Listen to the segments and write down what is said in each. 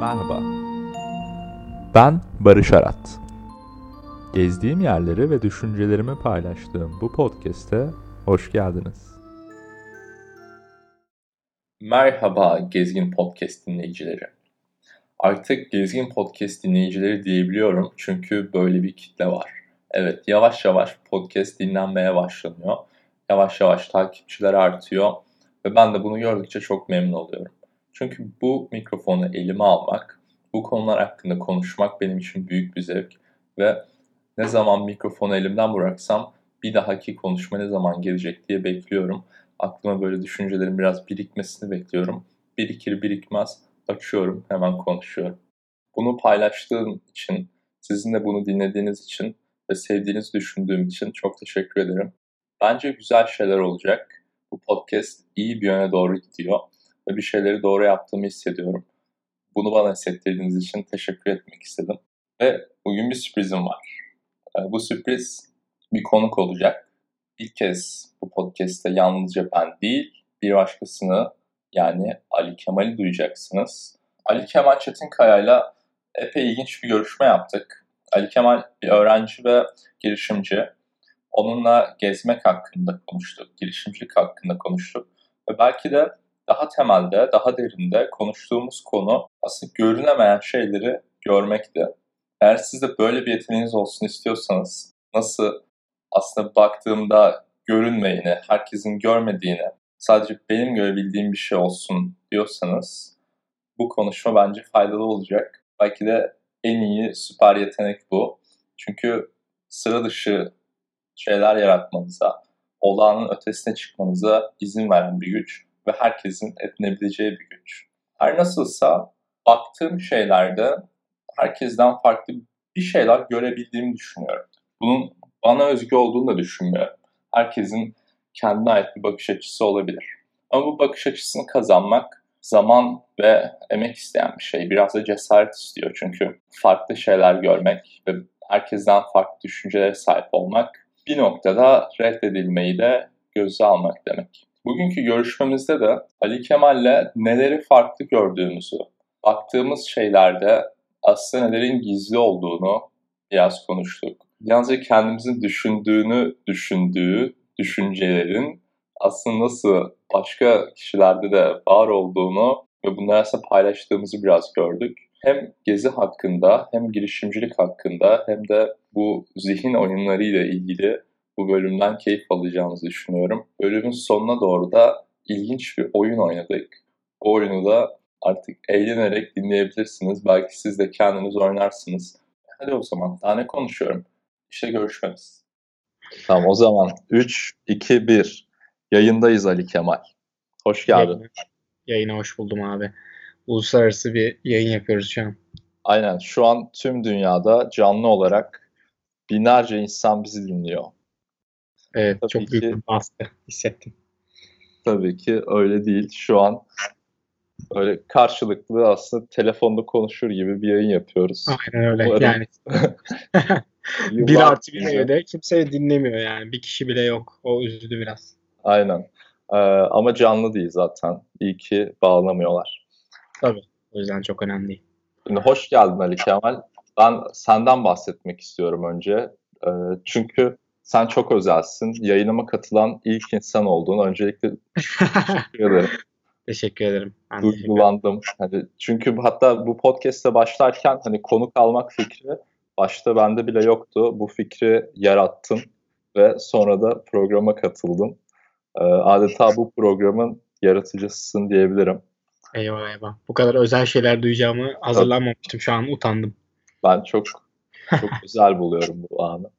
Merhaba. Ben Barış Arat. Gezdiğim yerleri ve düşüncelerimi paylaştığım bu podcast'e hoş geldiniz. Merhaba Gezgin Podcast dinleyicileri. Artık Gezgin Podcast dinleyicileri diyebiliyorum çünkü böyle bir kitle var. Evet yavaş yavaş podcast dinlenmeye başlanıyor. Yavaş yavaş takipçiler artıyor ve ben de bunu gördükçe çok memnun oluyorum. Çünkü bu mikrofonu elime almak, bu konular hakkında konuşmak benim için büyük bir zevk ve ne zaman mikrofonu elimden bıraksam bir dahaki konuşma ne zaman gelecek diye bekliyorum. Aklıma böyle düşüncelerin biraz birikmesini bekliyorum. Birikir birikmez açıyorum hemen konuşuyorum. Bunu paylaştığım için, sizin de bunu dinlediğiniz için ve sevdiğinizi düşündüğüm için çok teşekkür ederim. Bence güzel şeyler olacak. Bu podcast iyi bir yöne doğru gidiyor ve bir şeyleri doğru yaptığımı hissediyorum. Bunu bana hissettirdiğiniz için teşekkür etmek istedim. Ve bugün bir sürprizim var. Ee, bu sürpriz bir konuk olacak. İlk kez bu podcast'te yalnızca ben değil, bir başkasını yani Ali Kemal'i duyacaksınız. Ali Kemal Çetinkaya'yla epey ilginç bir görüşme yaptık. Ali Kemal bir öğrenci ve girişimci. Onunla gezmek hakkında konuştuk, girişimcilik hakkında konuştuk. Ve belki de daha temelde, daha derinde konuştuğumuz konu aslında görünemeyen şeyleri görmekti. Eğer siz de böyle bir yeteneğiniz olsun istiyorsanız, nasıl aslında baktığımda görünmeyeni, herkesin görmediğini, sadece benim görebildiğim bir şey olsun diyorsanız bu konuşma bence faydalı olacak. Belki de en iyi süper yetenek bu. Çünkü sıra dışı şeyler yaratmanıza, olağanın ötesine çıkmanıza izin veren bir güç ve herkesin edinebileceği bir güç. Her nasılsa baktığım şeylerde herkesten farklı bir şeyler görebildiğimi düşünüyorum. Bunun bana özgü olduğunu da düşünmüyorum. Herkesin kendine ait bir bakış açısı olabilir. Ama bu bakış açısını kazanmak zaman ve emek isteyen bir şey. Biraz da cesaret istiyor çünkü farklı şeyler görmek ve herkesten farklı düşüncelere sahip olmak bir noktada reddedilmeyi de göze almak demek. Bugünkü görüşmemizde de Ali Kemal'le neleri farklı gördüğümüzü, baktığımız şeylerde aslında nelerin gizli olduğunu biraz konuştuk. Yalnızca kendimizin düşündüğünü düşündüğü düşüncelerin aslında nasıl başka kişilerde de var olduğunu ve bunları aslında paylaştığımızı biraz gördük. Hem gezi hakkında hem girişimcilik hakkında hem de bu zihin oyunları ile ilgili bu bölümden keyif alacağınızı düşünüyorum. Bölümün sonuna doğru da ilginç bir oyun oynadık. O oyunu da artık eğlenerek dinleyebilirsiniz. Belki siz de kendiniz oynarsınız. Hadi o zaman daha ne konuşuyorum? İşte görüşmemiz. Tamam o zaman 3, 2, 1. Yayındayız Ali Kemal. Hoş geldin. Yayına, yayına hoş buldum abi. Uluslararası bir yayın yapıyoruz şu an. Aynen. Şu an tüm dünyada canlı olarak binlerce insan bizi dinliyor. Evet, Tabii çok ki, büyük bir baskı hissettim. Tabii ki öyle değil. Şu an öyle karşılıklı aslında telefonda konuşur gibi bir yayın yapıyoruz. Aynen öyle. Umarım... Yani bir artı bir evde kimse dinlemiyor yani. Bir kişi bile yok. O üzdü biraz. Aynen. Ee, ama canlı değil zaten. İyi ki bağlamıyorlar. Tabii. O yüzden çok önemli Şimdi hoş geldin Ali Kemal. Ben senden bahsetmek istiyorum önce. Ee, çünkü sen çok özelsin. Yayınıma katılan ilk insan oldun. Öncelikle teşekkür ederim. Teşekkür ederim. Duygulandım. Hani çünkü hatta bu podcast'e başlarken hani konuk almak fikri başta bende bile yoktu. Bu fikri yarattın ve sonra da programa katıldın. Ee, adeta bu programın yaratıcısısın diyebilirim. Eyvah eyvah. Bu kadar özel şeyler duyacağımı hazırlanmamıştım. Şu an utandım. Ben çok çok güzel buluyorum bu anı.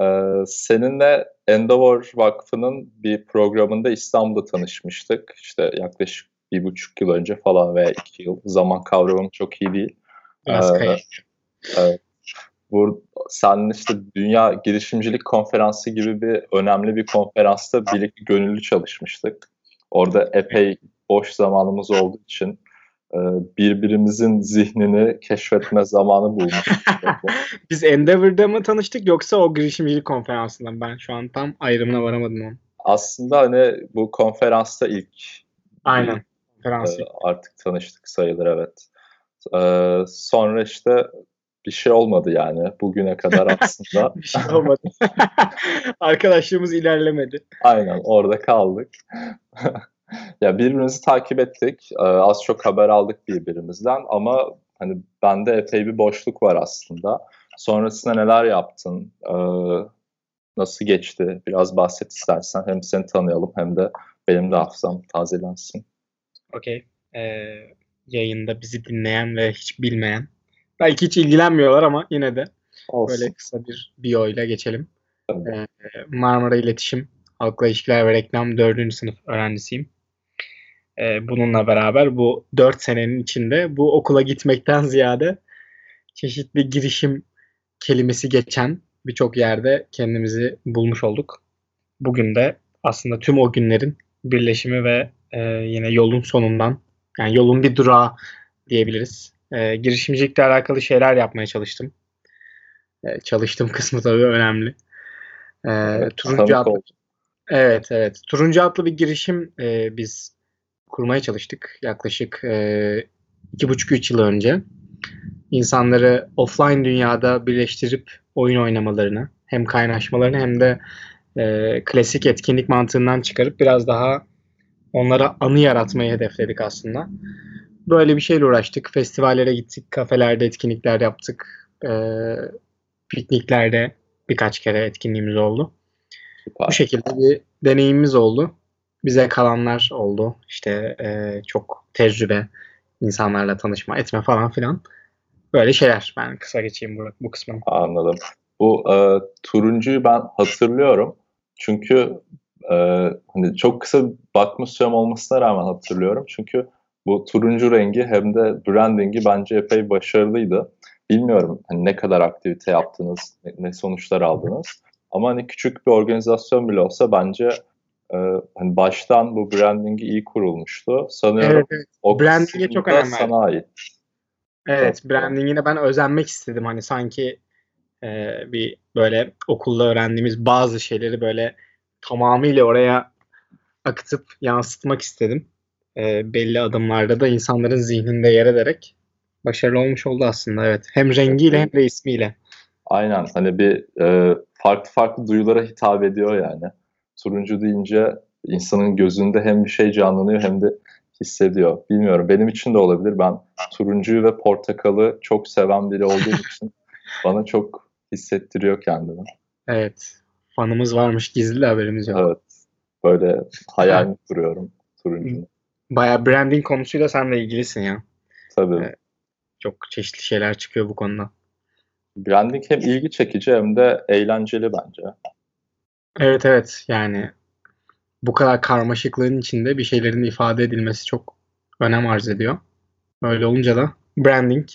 Ee, seninle Endeavor Vakfı'nın bir programında İstanbul'da tanışmıştık. İşte yaklaşık bir buçuk yıl önce falan veya iki yıl. Zaman kavramım çok iyi değil. Biraz ee, evet. Bu, sen işte Dünya Girişimcilik Konferansı gibi bir önemli bir konferansta birlikte gönüllü çalışmıştık. Orada epey boş zamanımız olduğu için birbirimizin zihnini keşfetme zamanı bulmuştuk. Biz Endeavor'da mı tanıştık yoksa o girişimcilik konferansında? Ben şu an tam ayrımına varamadım onu. Aslında hani bu konferansta ilk Aynen. Konferans. E, artık tanıştık sayılır evet. Ee, sonra işte bir şey olmadı yani bugüne kadar aslında. bir şey olmadı. Arkadaşlığımız ilerlemedi. Aynen orada kaldık. ya birbirimizi takip ettik. Ee, az çok haber aldık birbirimizden ama hani bende epey bir boşluk var aslında. Sonrasında neler yaptın? Ee, nasıl geçti? Biraz bahset istersen. Hem seni tanıyalım hem de benim de hafızam tazelensin. Okey. Ee, yayında bizi dinleyen ve hiç bilmeyen belki hiç ilgilenmiyorlar ama yine de Olsun. böyle kısa bir bio ile geçelim. Ee, Marmara İletişim, Halkla İlişkiler ve Reklam 4. sınıf öğrencisiyim. Ee, bununla beraber bu 4 senenin içinde bu okula gitmekten ziyade çeşitli girişim kelimesi geçen birçok yerde kendimizi bulmuş olduk. Bugün de aslında tüm o günlerin birleşimi ve e, yine yolun sonundan yani yolun bir durağı diyebiliriz. E, girişimcilikle alakalı şeyler yapmaya çalıştım. E, çalıştım kısmı tabii önemli. E, turuncu adlı, evet evet. Turuncu adlı bir girişim e, biz kurmaya çalıştık yaklaşık e, iki buçuk üç yıl önce. İnsanları offline dünyada birleştirip oyun oynamalarını hem kaynaşmalarını hem de e, klasik etkinlik mantığından çıkarıp biraz daha onlara anı yaratmayı hedefledik aslında. Böyle bir şeyle uğraştık. Festivallere gittik, kafelerde etkinlikler yaptık. E, pikniklerde birkaç kere etkinliğimiz oldu. Süper. Bu şekilde bir deneyimimiz oldu. Bize kalanlar oldu. İşte e, çok tecrübe, insanlarla tanışma, etme falan filan. Böyle şeyler. Ben kısa geçeyim bu, bu kısmını. Anladım. Bu e, turuncuyu ben hatırlıyorum. Çünkü e, hani çok kısa bakma sürem olmasına rağmen hatırlıyorum. Çünkü bu turuncu rengi hem de brandingi bence epey başarılıydı. Bilmiyorum hani ne kadar aktivite yaptınız, ne, ne sonuçlar aldınız. Ama hani küçük bir organizasyon bile olsa bence e, hani baştan bu brandingi iyi kurulmuştu. Sanıyorum evet, evet. o brandinge çok önem sana ait. Evet, brandingine ben özenmek istedim. Hani sanki e, bir böyle okulda öğrendiğimiz bazı şeyleri böyle tamamıyla oraya akıtıp yansıtmak istedim. E, belli adımlarda da insanların zihninde yer ederek başarılı olmuş oldu aslında evet. Hem rengiyle hem de ismiyle. Aynen hani bir e, farklı farklı duyulara hitap ediyor yani. Turuncu deyince insanın gözünde hem bir şey canlanıyor hem de hissediyor. Bilmiyorum benim için de olabilir. Ben turuncuyu ve portakalı çok seven biri olduğum için bana çok hissettiriyor kendini. Evet. Fanımız varmış gizli haberimiz yok. Evet. Böyle hayal kuruyorum turuncu. Baya branding konusuyla sen de ilgilisin ya. Tabii. Ee, çok çeşitli şeyler çıkıyor bu konuda. Branding hem ilgi çekici hem de eğlenceli bence. Evet evet yani bu kadar karmaşıklığın içinde bir şeylerin ifade edilmesi çok önem arz ediyor. Öyle olunca da branding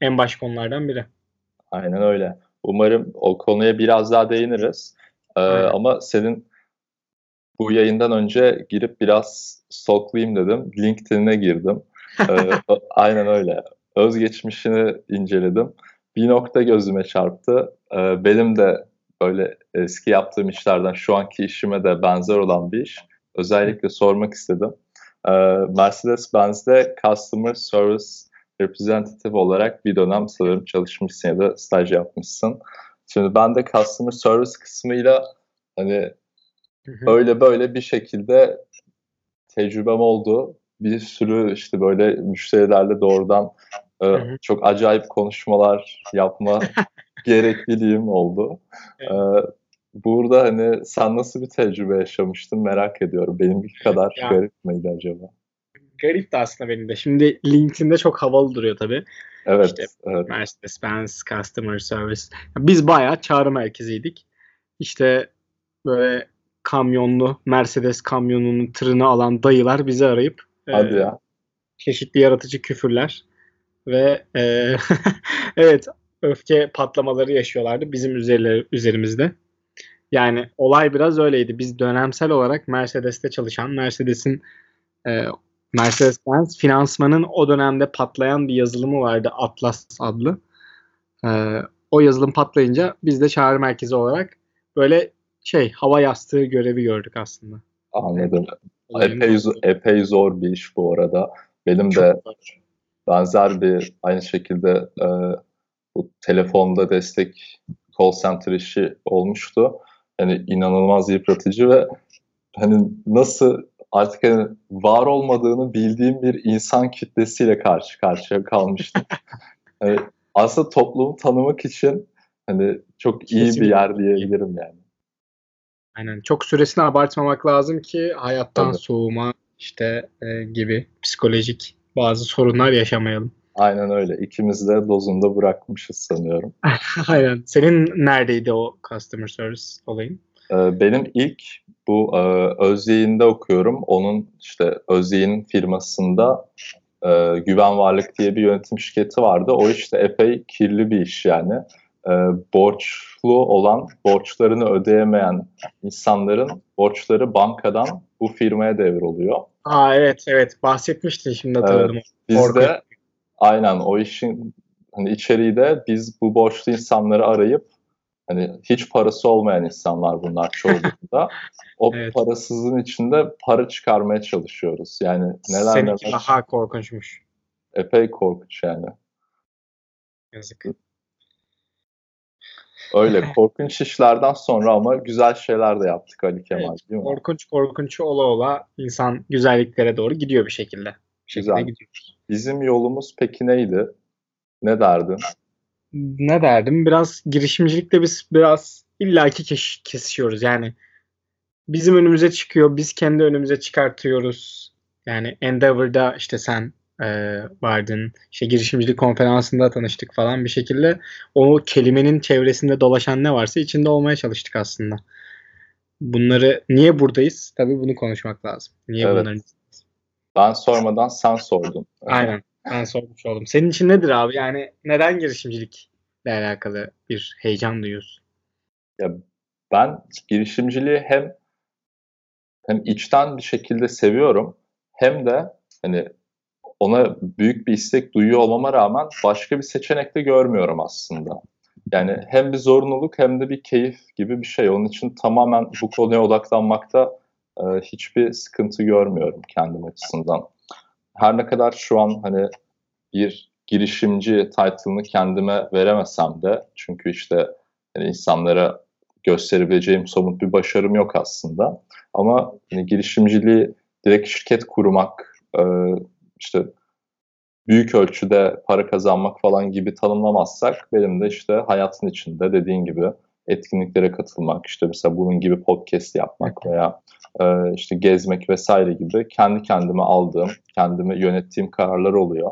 en baş konulardan biri. Aynen öyle. Umarım o konuya biraz daha değiniriz. Ee, ama senin bu yayından önce girip biraz stalklayayım dedim. LinkedIn'e girdim. ee, aynen öyle. Özgeçmişini inceledim. Bir nokta gözüme çarptı. Ee, benim de böyle eski yaptığım işlerden şu anki işime de benzer olan bir iş. Özellikle sormak istedim. Ee, Mercedes-Benz'de Customer Service Representative olarak bir dönem sanırım çalışmışsın ya da staj yapmışsın. Şimdi ben de Customer Service kısmıyla hani öyle böyle bir şekilde tecrübem oldu. Bir sürü işte böyle müşterilerle doğrudan e, çok acayip konuşmalar yapma gerekliliğim oldu. Evet. Ee, burada hani sen nasıl bir tecrübe yaşamıştın merak ediyorum. Benimki kadar ya, garip miydi acaba? Garip de aslında benim de. Şimdi LinkedIn'de çok havalı duruyor tabii. Evet. İşte evet. Mercedes-Benz Customer Service. Biz bayağı çağrı merkeziydik. İşte böyle kamyonlu Mercedes kamyonunun tırını alan dayılar bizi arayıp Hadi e, ya. çeşitli yaratıcı küfürler ve e, evet öfke patlamaları yaşıyorlardı bizim üzerler, üzerimizde. Yani olay biraz öyleydi. Biz dönemsel olarak Mercedes'te çalışan, Mercedes'in e, Mercedes-Benz finansmanın o dönemde patlayan bir yazılımı vardı Atlas adlı. E, o yazılım patlayınca biz de çağrı merkezi olarak böyle şey hava yastığı görevi gördük aslında. Anladım. epey, epey zor bir iş bu arada. Benim Çok de zor benzer bir aynı şekilde e, bu telefonda destek call center işi olmuştu. Hani inanılmaz yıpratıcı ve hani nasıl artık hani var olmadığını bildiğim bir insan kitlesiyle karşı karşıya kalmıştım. hani aslında toplumu tanımak için hani çok iyi Kesinlikle. bir yer diyebilirim yani. Aynen. Çok süresini abartmamak lazım ki hayattan Tabii. soğuma işte e, gibi psikolojik bazı sorunlar yaşamayalım. Aynen öyle. İkimiz de dozunda bırakmışız sanıyorum. Aynen. Senin neredeydi o customer service olayın? Ee, Benim ilk bu e, Özyeğin'de okuyorum. Onun işte Özyeğin firmasında e, Güven Varlık diye bir yönetim şirketi vardı. O işte epey kirli bir iş yani. E, borçlu olan, borçlarını ödeyemeyen insanların borçları bankadan bu firmaya devroluyor. Aa evet evet bahsetmiştin şimdi hatırladım. Biz Korkunç. de aynen o işin hani içeriği de biz bu borçlu insanları arayıp hani hiç parası olmayan insanlar bunlar çoğunlukla. o Evet. parasızın içinde para çıkarmaya çalışıyoruz. Yani neler Seninki neler daha korkunçmuş. epey korkunç yani. Yazık. Öyle korkunç işlerden sonra ama güzel şeyler de yaptık Ali Kemal Evet, değil mi? Korkunç korkunç ola ola insan güzelliklere doğru gidiyor bir şekilde. Güzel. gidiyor. Bizim yolumuz peki neydi? Ne derdin? ne derdim? Biraz girişimcilikte biz biraz illaki keş- kesişiyoruz. Yani bizim önümüze çıkıyor, biz kendi önümüze çıkartıyoruz. Yani Endeavor'da işte sen e, vardın, işte girişimcilik konferansında tanıştık falan bir şekilde o kelimenin çevresinde dolaşan ne varsa içinde olmaya çalıştık aslında. Bunları niye buradayız? Tabii bunu konuşmak lazım. Niye Evet. bunların Ben sormadan sen sordun. Aynen. Ben sormuş oldum. Senin için nedir abi? Yani neden girişimcilikle alakalı bir heyecan duyuyorsun? Ben girişimciliği hem hem içten bir şekilde seviyorum hem de hani ona büyük bir istek duyuyor olmama rağmen başka bir seçenek de görmüyorum aslında. Yani hem bir zorunluluk hem de bir keyif gibi bir şey. Onun için tamamen bu konuya odaklanmakta e, hiçbir sıkıntı görmüyorum kendim açısından. Her ne kadar şu an hani bir girişimci title'ını kendime veremesem de çünkü işte hani insanlara gösterebileceğim somut bir başarım yok aslında. Ama hani girişimciliği direkt şirket kurmak, e, işte büyük ölçüde para kazanmak falan gibi tanımlamazsak benim de işte hayatın içinde dediğin gibi etkinliklere katılmak, işte mesela bunun gibi podcast yapmak veya e, işte gezmek vesaire gibi kendi kendime aldığım, kendimi yönettiğim kararlar oluyor.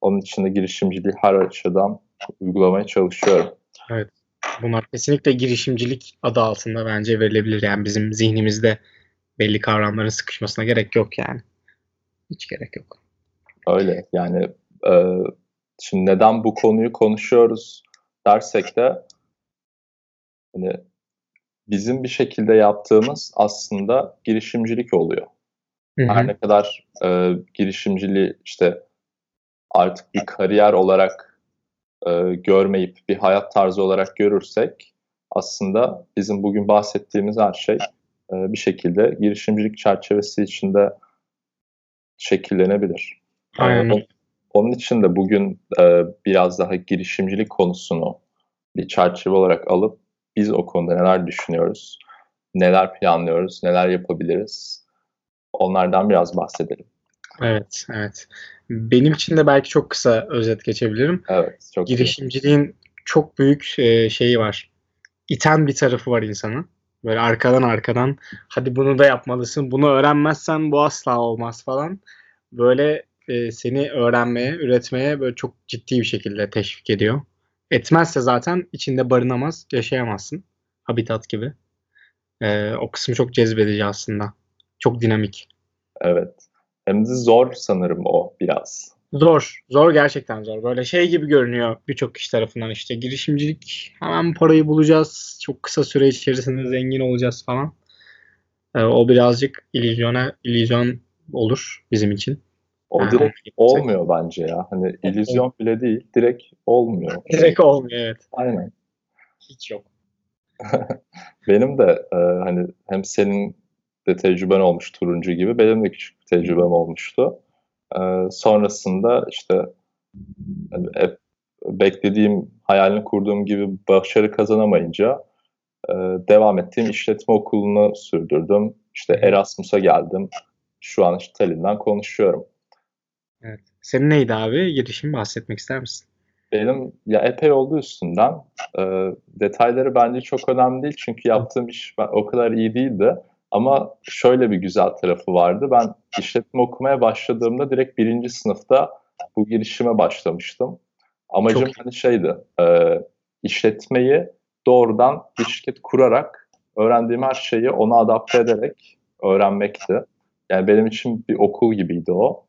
Onun için de girişimciliği her açıdan uygulamaya çalışıyorum. Bunlar kesinlikle girişimcilik adı altında bence verilebilir. Yani bizim zihnimizde belli kavramların sıkışmasına gerek yok yani. Hiç gerek yok. Öyle yani e, şimdi neden bu konuyu konuşuyoruz dersek de hani bizim bir şekilde yaptığımız aslında girişimcilik oluyor. Hı hı. Her ne kadar e, girişimciliği işte artık bir kariyer olarak e, görmeyip bir hayat tarzı olarak görürsek aslında bizim bugün bahsettiğimiz her şey e, bir şekilde girişimcilik çerçevesi içinde şekillenebilir. Aynen. on- onun için de bugün e, biraz daha girişimcilik konusunu bir çerçeve olarak alıp biz o konuda neler düşünüyoruz, neler planlıyoruz, neler yapabiliriz onlardan biraz bahsedelim. Evet, evet. Benim için de belki çok kısa özet geçebilirim. Evet, çok iyi. Girişimciliğin çok büyük e, şeyi var. İten bir tarafı var insanın. Böyle arkadan arkadan hadi bunu da yapmalısın. Bunu öğrenmezsen bu asla olmaz falan. Böyle e, seni öğrenmeye, üretmeye böyle çok ciddi bir şekilde teşvik ediyor. Etmezse zaten içinde barınamaz, yaşayamazsın. Habitat gibi. E, o kısmı çok cezbedici aslında. Çok dinamik. Evet. Hem de zor sanırım o biraz. Zor. Zor gerçekten zor. Böyle şey gibi görünüyor birçok kişi tarafından işte girişimcilik hemen parayı bulacağız. Çok kısa süre içerisinde zengin olacağız falan. Ee, o birazcık illüzyona illüzyon olur bizim için. O direkt olmuyor bence ya. Hani illüzyon bile değil, direkt olmuyor. Direkt olmuyor evet. Aynen. Hiç yok. Benim de e, hani hem senin de tecrüben olmuş turuncu gibi benim de küçük bir tecrübem olmuştu. E, sonrasında işte Yani hep beklediğim, hayalini kurduğum gibi başarı kazanamayınca e, devam ettiğim işletme okulunu sürdürdüm. İşte Erasmus'a geldim. Şu an işte Tallinn'den konuşuyorum. Evet. Senin neydi abi? Girişim bahsetmek ister misin? Benim ya epey oldu üstünden. E, detayları bence çok önemli değil çünkü yaptığım iş o kadar iyi değildi. Ama şöyle bir güzel tarafı vardı. Ben işletme okumaya başladığımda direkt birinci sınıfta bu girişime başlamıştım. Amacım Çok... hani şeydi, e, işletmeyi doğrudan bir şirket kurarak öğrendiğim her şeyi ona adapte ederek öğrenmekti. Yani benim için bir okul gibiydi o.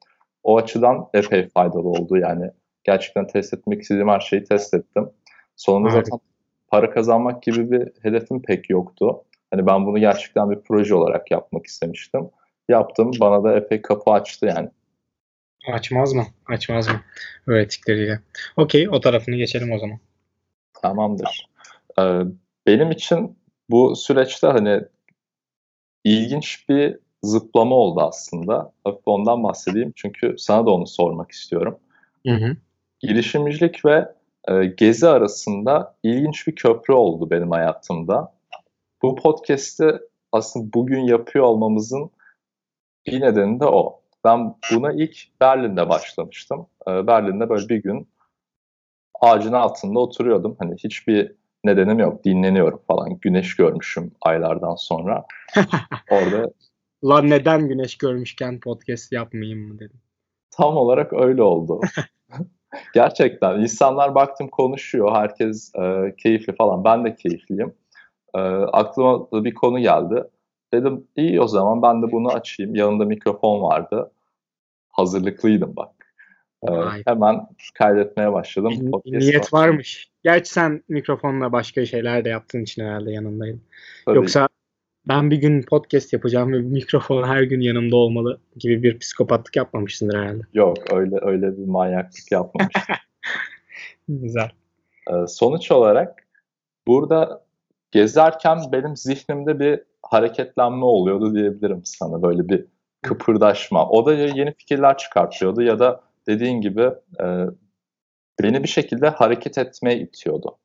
O açıdan epey faydalı oldu yani. Gerçekten test etmek istediğim her şeyi test ettim. Sonunda evet. zaten para kazanmak gibi bir hedefim pek yoktu. Hani ben bunu gerçekten bir proje olarak yapmak istemiştim. Yaptım. Bana da epey kapı açtı yani. Açmaz mı? Açmaz mı? Öğrettikleriyle. Okey. O tarafını geçelim o zaman. Tamamdır. Ee, benim için bu süreçte hani ilginç bir zıplama oldu aslında. Hafif ondan bahsedeyim çünkü sana da onu sormak istiyorum. Hı hı. Girişimcilik ve e, gezi arasında ilginç bir köprü oldu benim hayatımda. Bu podcast'i aslında bugün yapıyor olmamızın bir nedeni de o. Ben buna ilk Berlin'de başlamıştım. Ee, Berlin'de böyle bir gün ağacın altında oturuyordum. Hani hiçbir nedenim yok. Dinleniyorum falan. Güneş görmüşüm aylardan sonra. Orada Lan neden güneş görmüşken podcast yapmayayım mı dedim. Tam olarak öyle oldu. Gerçekten insanlar baktım konuşuyor. Herkes e, keyifli falan. Ben de keyifliyim. E, aklıma da bir konu geldi. Dedim iyi o zaman ben de bunu açayım. Yanında mikrofon vardı hazırlıklıydım bak. Ee, hemen kaydetmeye başladım. Podcast Niyet var. varmış. Gerçi sen mikrofonla başka şeyler de yaptığın için herhalde yanındaydın. Tabii. Yoksa ben bir gün podcast yapacağım ve mikrofon her gün yanımda olmalı gibi bir psikopatlık yapmamışsındır herhalde. Yok öyle öyle bir manyaklık yapmamıştım. Güzel. Ee, sonuç olarak burada gezerken benim zihnimde bir hareketlenme oluyordu diyebilirim sana. Böyle bir kıpırdaşma. O da yeni fikirler çıkartıyordu ya da dediğin gibi e, beni bir şekilde hareket etmeye itiyordu.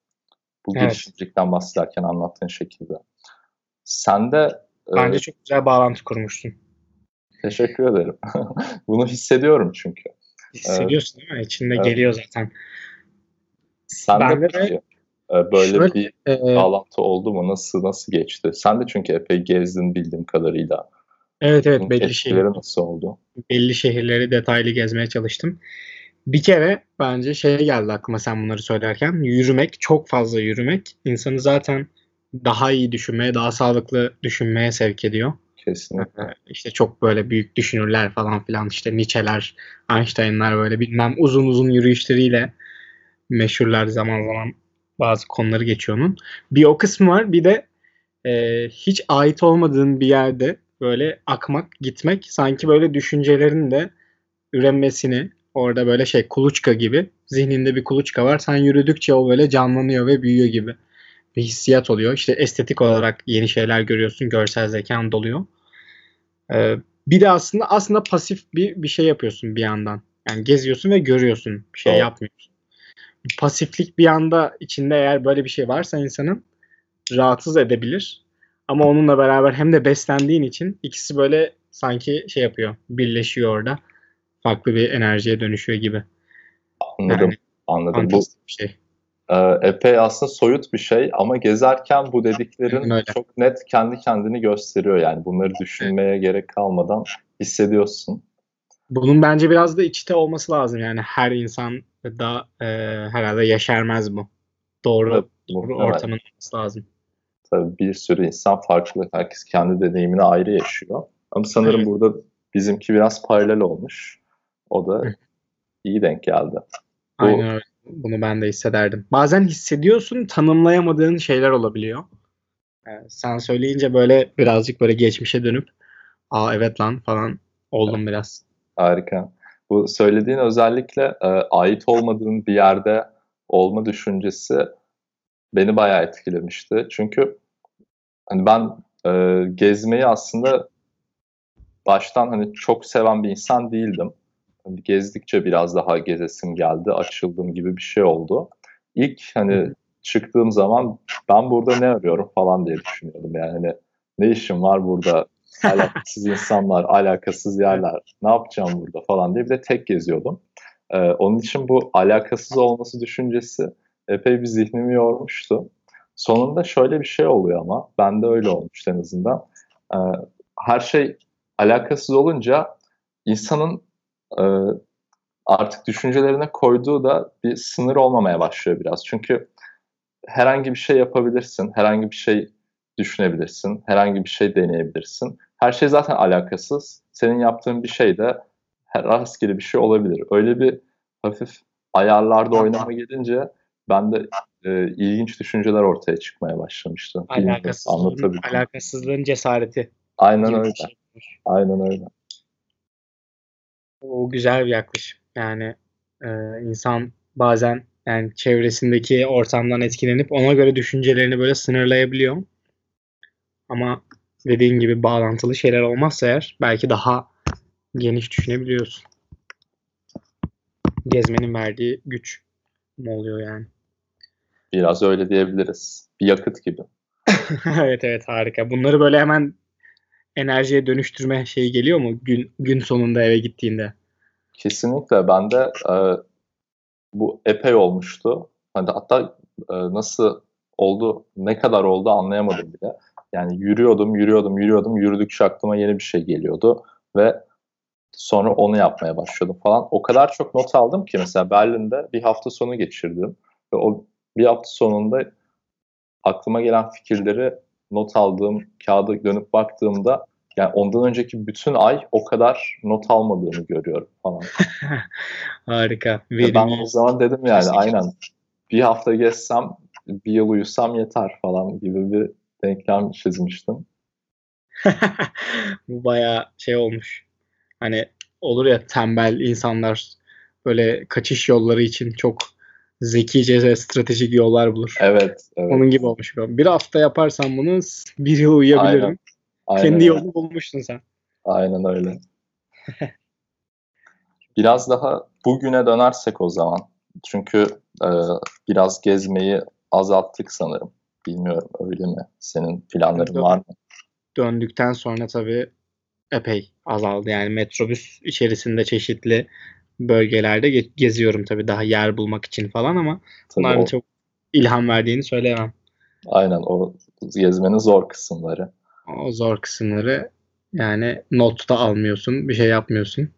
Bu evet. girişimcilikten bahsederken anlattığın şekilde. Sen de e, Bence e, çok güzel bağlantı kurmuştun. Teşekkür ederim. Bunu hissediyorum çünkü. Hissediyorsun değil mi? İçinde evet. geliyor zaten. Sen ben de peki e, böyle şöyle, bir e, bağlantı oldu mu? Nasıl nasıl geçti? Sen de çünkü epey gezdin bildiğim kadarıyla. Evet evet belli şehirleri nasıl oldu? Belli şehirleri detaylı gezmeye çalıştım. Bir kere bence şey geldi aklıma sen bunları söylerken. Yürümek, çok fazla yürümek insanı zaten daha iyi düşünmeye, daha sağlıklı düşünmeye sevk ediyor. Kesinlikle. İşte çok böyle büyük düşünürler falan filan işte Nietzsche'ler, Einstein'lar böyle bilmem uzun uzun yürüyüşleriyle meşhurlar zaman zaman bazı konuları geçiyor onun. Bir o kısmı var bir de e, hiç ait olmadığın bir yerde böyle akmak, gitmek sanki böyle düşüncelerin de ürenmesini orada böyle şey kuluçka gibi zihninde bir kuluçka var. Sen yürüdükçe o böyle canlanıyor ve büyüyor gibi bir hissiyat oluyor. İşte estetik olarak yeni şeyler görüyorsun. Görsel zekan doluyor. Ee, bir de aslında aslında pasif bir bir şey yapıyorsun bir yandan. Yani geziyorsun ve görüyorsun. Bir şey oh. yapmıyorsun. Pasiflik bir anda içinde eğer böyle bir şey varsa insanın rahatsız edebilir. Ama onunla beraber hem de beslendiğin için ikisi böyle sanki şey yapıyor. Birleşiyor orada. Farklı bir enerjiye dönüşüyor gibi. Anladım. Yani, anladım. Bu şey. E, epey aslında soyut bir şey ama gezerken bu dediklerin Öyle. çok net kendi kendini gösteriyor. Yani bunları düşünmeye gerek kalmadan hissediyorsun. Bunun bence biraz da içte olması lazım. Yani her insan da e, herhalde yaşarmaz bu. Doğru, evet, doğru ortamın olması lazım tabii bir sürü insan farklı. Herkes kendi deneyimini ayrı yaşıyor. Ama sanırım evet. burada bizimki biraz paralel olmuş. O da iyi denk geldi. Bu, Aynen öyle. Bunu ben de hissederdim. Bazen hissediyorsun tanımlayamadığın şeyler olabiliyor. Yani sen söyleyince böyle birazcık böyle geçmişe dönüp aa evet lan falan oldum biraz. Harika. Bu söylediğin özellikle e, ait olmadığın bir yerde olma düşüncesi beni bayağı etkilemişti. Çünkü hani ben e, gezmeyi aslında baştan hani çok seven bir insan değildim. Hani gezdikçe biraz daha gezesim geldi, açıldım gibi bir şey oldu. İlk hani çıktığım zaman ben burada ne arıyorum falan diye düşünüyordum. Yani hani ne işim var burada? Alakasız insanlar, alakasız yerler. Ne yapacağım burada falan diye bir de tek geziyordum. Ee, onun için bu alakasız olması düşüncesi epey bir zihnimi yormuştu. Sonunda şöyle bir şey oluyor ama bende öyle olmuş en azından. Ee, her şey alakasız olunca insanın e, artık düşüncelerine koyduğu da bir sınır olmamaya başlıyor biraz. Çünkü herhangi bir şey yapabilirsin, herhangi bir şey düşünebilirsin, herhangi bir şey deneyebilirsin. Her şey zaten alakasız. Senin yaptığın bir şey de rastgele bir şey olabilir. Öyle bir hafif ayarlarda oynama gelince ben de e, ilginç düşünceler ortaya çıkmaya başlamıştı. Alakasızlığın, alakasızlığın cesareti. Aynen öyle. Şey. Aynen öyle. O güzel bir yaklaşım. Yani e, insan bazen yani çevresindeki ortamdan etkilenip ona göre düşüncelerini böyle sınırlayabiliyor. Ama dediğin gibi bağlantılı şeyler olmazsa eğer belki daha geniş düşünebiliyorsun. Gezmenin verdiği güç mu oluyor yani? Biraz öyle diyebiliriz. Bir yakıt gibi. evet evet harika. Bunları böyle hemen enerjiye dönüştürme şeyi geliyor mu gün gün sonunda eve gittiğinde? Kesinlikle. Ben de e, bu epey olmuştu. Hani hatta e, nasıl oldu, ne kadar oldu anlayamadım bile. Yani yürüyordum, yürüyordum, yürüyordum. Yürüdükçe aklıma yeni bir şey geliyordu ve sonra onu yapmaya başladım falan. O kadar çok not aldım ki mesela Berlin'de bir hafta sonu geçirdim ve o bir hafta sonunda aklıma gelen fikirleri not aldığım kağıda dönüp baktığımda yani ondan önceki bütün ay o kadar not almadığımı görüyorum falan. Harika. Verimli. Ben o zaman dedim yani Kesinlikle. aynen bir hafta gezsem bir yıl uyusam yeter falan gibi bir denklem çizmiştim. Bu baya şey olmuş. Hani olur ya tembel insanlar böyle kaçış yolları için çok zekice ve stratejik yollar bulur. Evet, evet. Onun gibi olmuş. Bir hafta yaparsam bunu bir yıl uyuyabilirim. Aynen. Aynen Kendi yolunu bulmuştun sen. Aynen öyle. biraz daha bugüne dönersek o zaman. Çünkü e, biraz gezmeyi azalttık sanırım. Bilmiyorum öyle mi? Senin planların Dön- var mı? Döndükten sonra tabii epey azaldı. Yani metrobüs içerisinde çeşitli bölgelerde ge- geziyorum tabii daha yer bulmak için falan ama tabii bunların o... çok ilham verdiğini söyleyemem. Aynen o gezmenin zor kısımları. O zor kısımları yani not da almıyorsun, bir şey yapmıyorsun.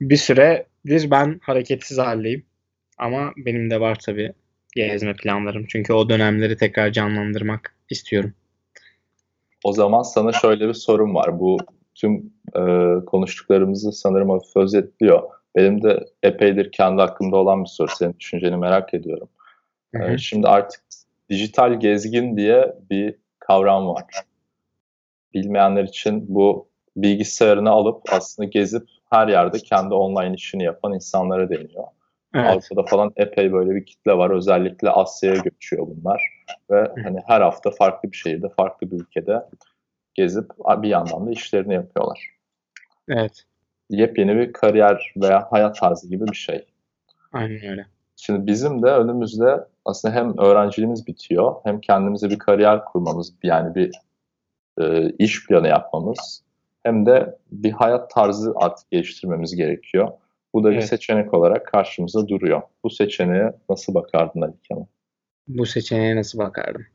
Bir süredir ben hareketsiz haldeyim. Ama benim de var tabii gezme planlarım. Çünkü o dönemleri tekrar canlandırmak istiyorum. O zaman sana şöyle bir sorum var. Bu tüm e, konuştuklarımızı sanırım hafif özetliyor. Benim de epeydir kendi hakkında olan bir soru. Senin düşünceni merak ediyorum. Hı hı. E, şimdi artık dijital gezgin diye bir kavram var bilmeyenler için bu bilgisayarını alıp aslında gezip her yerde kendi online işini yapan insanlara deniyor. Evet. Avrupa'da falan epey böyle bir kitle var. Özellikle Asya'ya göçüyor bunlar. Ve hani her hafta farklı bir şehirde, farklı bir ülkede gezip bir yandan da işlerini yapıyorlar. Evet. Yepyeni bir kariyer veya hayat tarzı gibi bir şey. Aynen öyle. Şimdi bizim de önümüzde aslında hem öğrenciliğimiz bitiyor hem kendimize bir kariyer kurmamız yani bir e, iş planı yapmamız hem de bir hayat tarzı artık geliştirmemiz gerekiyor. Bu da evet. bir seçenek olarak karşımıza duruyor. Bu seçeneğe nasıl bakardın Ali Kemal? Bu seçeneğe nasıl bakardım?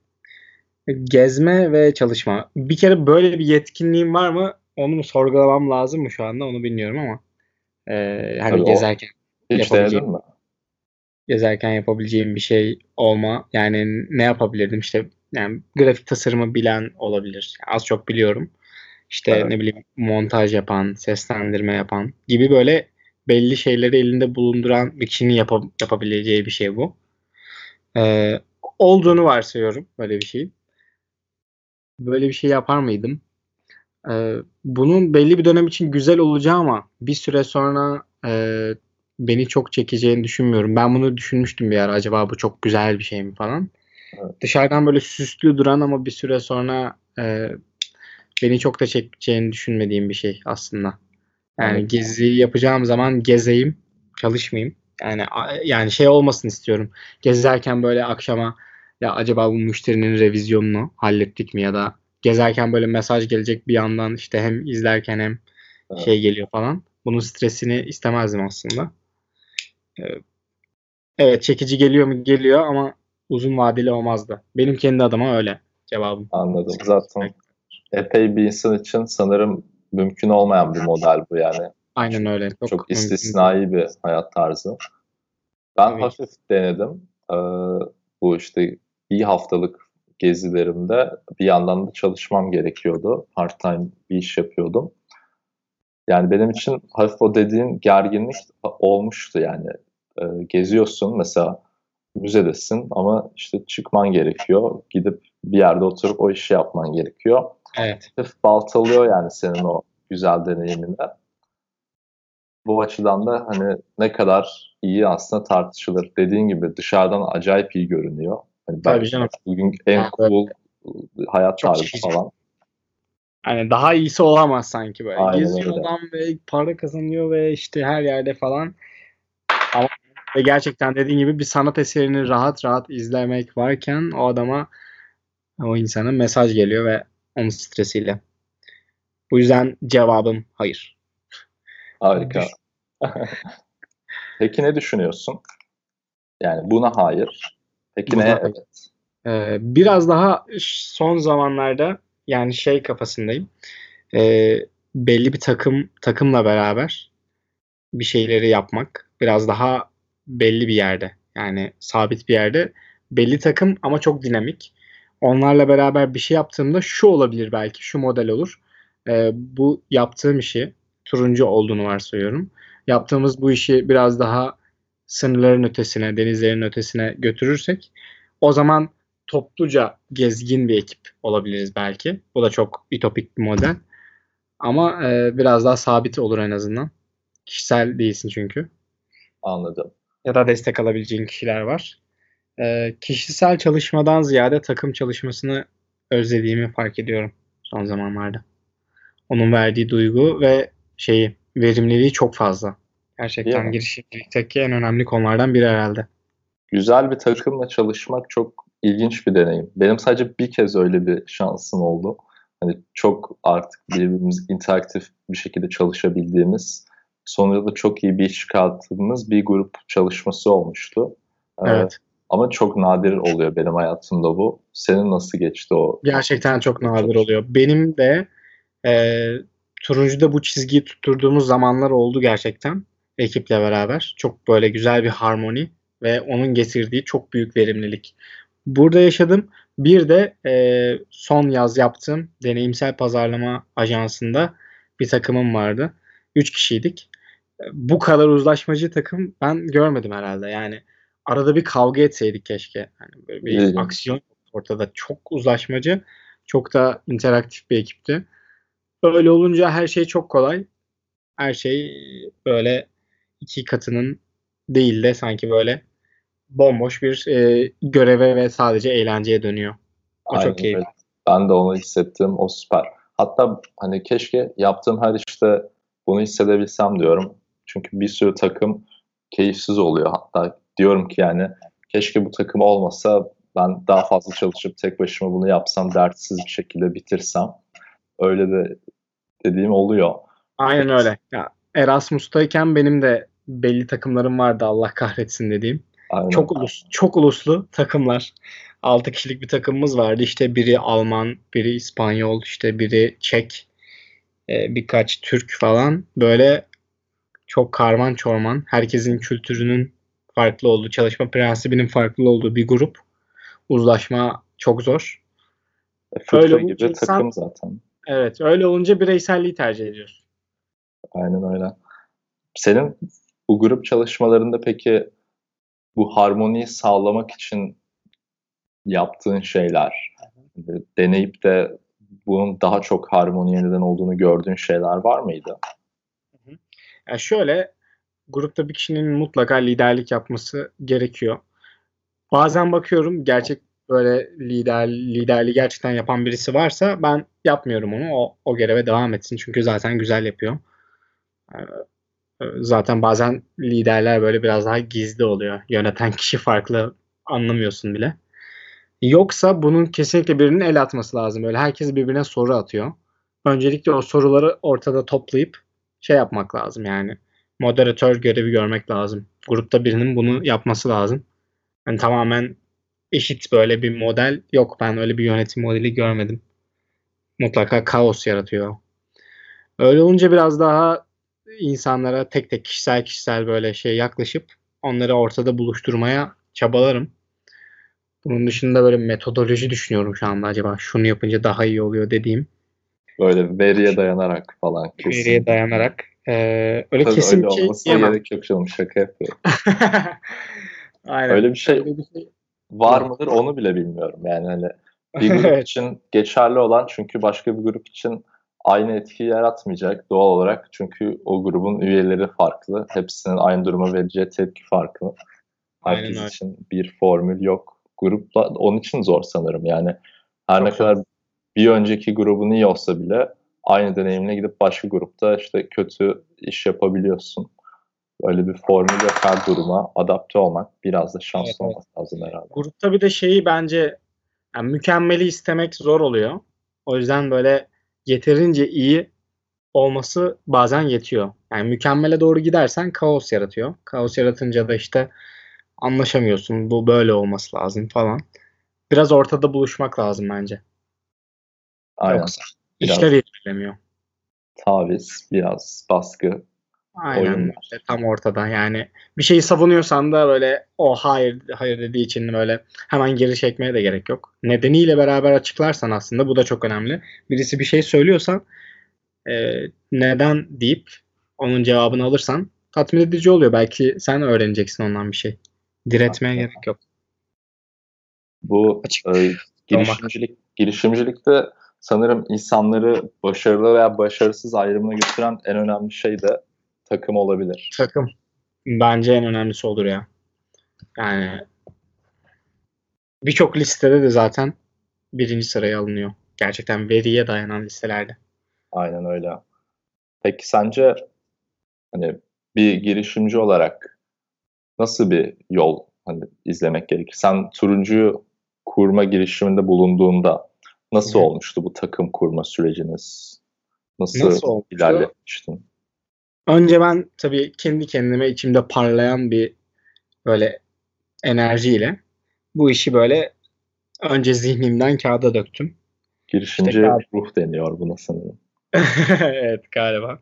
Gezme ve çalışma. Bir kere böyle bir yetkinliğim var mı? Onu mu sorgulamam lazım mı şu anda onu bilmiyorum ama. Ee, hani Tabii gezerken o, hiç denedin mi? Gezerken yapabileceğim bir şey olma. Yani ne yapabilirdim? İşte yani grafik tasarımı bilen olabilir. Az çok biliyorum. İşte evet. ne bileyim montaj yapan, seslendirme yapan gibi böyle belli şeyleri elinde bulunduran bir kişinin yap yapabileceği bir şey bu. Ee, olduğunu varsayıyorum böyle bir şey. Böyle bir şey yapar mıydım? Ee, bunun belli bir dönem için güzel olacağı ama bir süre sonra e, beni çok çekeceğini düşünmüyorum. Ben bunu düşünmüştüm bir ara. Acaba bu çok güzel bir şey mi falan. Evet. Dışarıdan böyle süslü duran ama bir süre sonra e, beni çok da çekeceğini düşünmediğim bir şey aslında. Yani Evet. gezi yapacağım zaman gezeyim, çalışmayayım. Yani yani şey olmasın istiyorum. Gezerken böyle akşama ya acaba bu müşterinin revizyonunu hallettik mi ya da gezerken böyle mesaj gelecek bir yandan işte hem izlerken hem Evet. şey geliyor falan. Bunun stresini istemezdim aslında. Ee, Evet çekici geliyor mu? Geliyor ama uzun vadeli olmazdı. Benim kendi adıma öyle cevabım. Anladım. Zaten epey bir insan için sanırım mümkün olmayan bir model bu yani. Aynen öyle. Çok, mümkün. istisnai bir hayat tarzı. Ben Evet. hafif denedim. Ee, bu işte bir haftalık gezilerimde bir yandan da çalışmam gerekiyordu. Part time bir iş yapıyordum. Yani benim için hafif o dediğin gerginlik olmuştu yani. Ee, geziyorsun mesela müzedesin ama işte çıkman gerekiyor. Gidip bir yerde oturup o işi yapman gerekiyor. Evet. Baltalıyor yani senin o güzel deneyimini. Bu açıdan da hani ne kadar iyi aslında tartışılır. Dediğin gibi dışarıdan acayip iyi görünüyor. Hani Tabii canım. Bugün en Yani cool hayat Çok tarzı çekici. falan. Yani daha iyisi olamaz sanki böyle. Aynen Geziyor öyle. adam ve para kazanıyor ve işte her yerde falan. Ama ve gerçekten dediğin gibi bir sanat eserini rahat rahat izlemek varken o adama o insana mesaj geliyor ve onun stresiyle. Bu yüzden cevabım hayır. Harika. Peki ne düşünüyorsun? Yani buna hayır. Peki Buna ne hayır. evet? Ee, biraz daha son zamanlarda yani şey kafasındayım. Ee, belli bir takım takımla beraber bir şeyleri yapmak biraz daha belli bir yerde yani sabit bir yerde belli takım ama çok dinamik. Onlarla beraber bir şey yaptığımda şu olabilir belki şu model olur. Ee, bu yaptığım işi turuncu olduğunu varsayıyorum. Yaptığımız bu işi biraz daha sınırların ötesine, denizlerin ötesine götürürsek o zaman topluca gezgin bir ekip olabiliriz belki. Bu da çok ütopik bir model. Ama e, biraz daha sabit olur en azından. Kişisel değilsin çünkü. Anladım. Ya da destek alabileceğin kişiler var. E, kişisel çalışmadan ziyade takım çalışmasını özlediğimi fark ediyorum son zamanlarda. Onun verdiği duygu ve şeyi verimliliği çok fazla. Gerçekten girişimcilikteki en önemli konulardan biri herhalde. Güzel bir takımla çalışmak çok ilginç bir deneyim. Benim sadece bir kez öyle bir şansım oldu. Hani çok artık birbirimiz interaktif bir şekilde çalışabildiğimiz, sonra da çok iyi bir iş çıkarttığımız bir grup çalışması olmuştu. Ee, Evet. Ama çok nadir oluyor benim hayatımda bu. Senin nasıl geçti o? Gerçekten çok nadir oluyor. Benim de e, turuncuda bu çizgiyi tutturduğumuz zamanlar oldu gerçekten ekiple beraber. Çok böyle güzel bir harmoni ve onun getirdiği çok büyük verimlilik. Burada yaşadım. Bir de e, son yaz yaptığım deneyimsel pazarlama ajansında bir takımım vardı. Üç kişiydik. Bu kadar uzlaşmacı takım ben görmedim herhalde. Yani arada bir kavga etseydik keşke. Yani böyle bir İyi. aksiyon ortada çok uzlaşmacı, çok da interaktif bir ekipti. Öyle olunca her şey çok kolay. Her şey böyle iki katının değil de sanki böyle bomboş bir e, göreve ve sadece eğlenceye dönüyor. O Aynen çok keyifli. öyle. Ben de onu hissettim. O süper. Hatta hani keşke yaptığım her işte bunu hissedebilsem diyorum. Çünkü bir sürü takım keyifsiz oluyor. Hatta diyorum ki yani keşke bu takım olmasa ben daha fazla çalışıp tek başıma bunu yapsam dertsiz bir şekilde bitirsem. Öyle de dediğim oluyor. Aynen öyle. Ya Erasmus'tayken benim de belli takımlarım vardı Allah kahretsin dediğim. Aynen. Çok ulus, çok uluslu takımlar. 6 kişilik bir takımımız vardı. İşte biri Alman, biri İspanyol, işte biri Çek, e, birkaç Türk falan. Böyle çok karman çorman. Herkesin kültürünün farklı olduğu, çalışma prensibinin farklı olduğu bir grup. Uzlaşma çok zor. Öyle gibi insan- takım zaten. Evet, öyle olunca bireyselliği tercih ediyorsun. Aynen öyle. Senin bu grup çalışmalarında peki bu harmoniyi sağlamak için yaptığın şeyler, deneyip de bunun daha çok harmoniye neden olduğunu gördüğün şeyler var mıydı? Yani şöyle grupta bir kişinin mutlaka liderlik yapması gerekiyor. Bazen bakıyorum gerçek böyle lider liderliği gerçekten yapan birisi varsa ben yapmıyorum onu. O, o göreve devam etsin çünkü zaten güzel yapıyor. Zaten bazen liderler böyle biraz daha gizli oluyor. Yöneten kişi farklı anlamıyorsun bile. Yoksa bunun kesinlikle birinin el atması lazım. Böyle herkes birbirine soru atıyor. Öncelikle o soruları ortada toplayıp şey yapmak lazım yani. Moderatör görevi görmek lazım. Grupta birinin bunu yapması lazım. Yani tamamen eşit böyle bir model yok. Ben öyle bir yönetim modeli görmedim. Mutlaka kaos yaratıyor. Öyle olunca biraz daha insanlara tek tek kişisel kişisel böyle şey yaklaşıp onları ortada buluşturmaya çabalarım. Bunun dışında böyle metodoloji düşünüyorum şu anda acaba şunu yapınca daha iyi oluyor dediğim. Böyle veriye dayanarak falan kesin. Veriye dayanarak. Ee, öyle Tabii kesin öyle bir şey olmasına diyemem. gerek yok canım şaka yapıyorum. Aynen. Öyle bir şey Öyle bir şey var mıdır onu bile bilmiyorum yani hani bir grup için geçerli olan çünkü başka bir grup için aynı etkiyi yaratmayacak doğal olarak çünkü o grubun üyeleri farklı. Hepsinin aynı duruma vereceği tepki farklı. Aynen Herkes öyle. için bir formül yok. Grupla onun için zor sanırım yani. Her ne Çok kadar bir önceki grubun iyi olsa bile aynı deneyimle gidip başka grupta işte kötü iş yapabiliyorsun. Böyle bir formül yok her duruma adapte olmak biraz da şanslı Evet, olmak lazım herhalde. Grupta bir de şeyi bence yani mükemmeli istemek zor oluyor. O yüzden böyle yeterince iyi olması bazen yetiyor. Yani mükemmele doğru gidersen kaos yaratıyor. Kaos yaratınca da işte anlaşamıyorsun. Bu böyle olması lazım falan. Biraz ortada buluşmak lazım bence. Aynen. Yoksa Biraz. işler ilerlemiyor. Taviz, biraz baskı. Aynen böyle tam ortada. Yani bir şeyi savunuyorsan da böyle o hayır hayır dediği için böyle hemen geri çekmeye de gerek yok. Nedeniyle beraber açıklarsan aslında bu da çok önemli. Birisi bir şey söylüyorsa e, neden deyip onun cevabını alırsan tatmin edici oluyor. Belki sen öğreneceksin ondan bir şey. Diretmeye gerek yok. Bu Açık e, girişimcilik girişimcilikte sanırım insanları başarılı veya başarısız ayrımına götüren en önemli şey de takım olabilir. Takım. Bence en önemlisi olur ya. Yani birçok listede de zaten birinci sıraya alınıyor. Gerçekten veriye dayanan listelerde. Aynen öyle. Peki sence hani bir girişimci olarak nasıl bir yol hani izlemek gerekir? Sen turuncuyu kurma girişiminde bulunduğunda nasıl Hı olmuştu bu takım kurma süreciniz? Nasıl, Nasıl olmuştu? ilerletmiştin? Önce ben tabii kendi kendime içimde parlayan bir böyle enerjiyle bu işi böyle önce zihnimden kağıda döktüm. Girişimci İşte kağıt- ruh deniyor buna sanırım. evet galiba.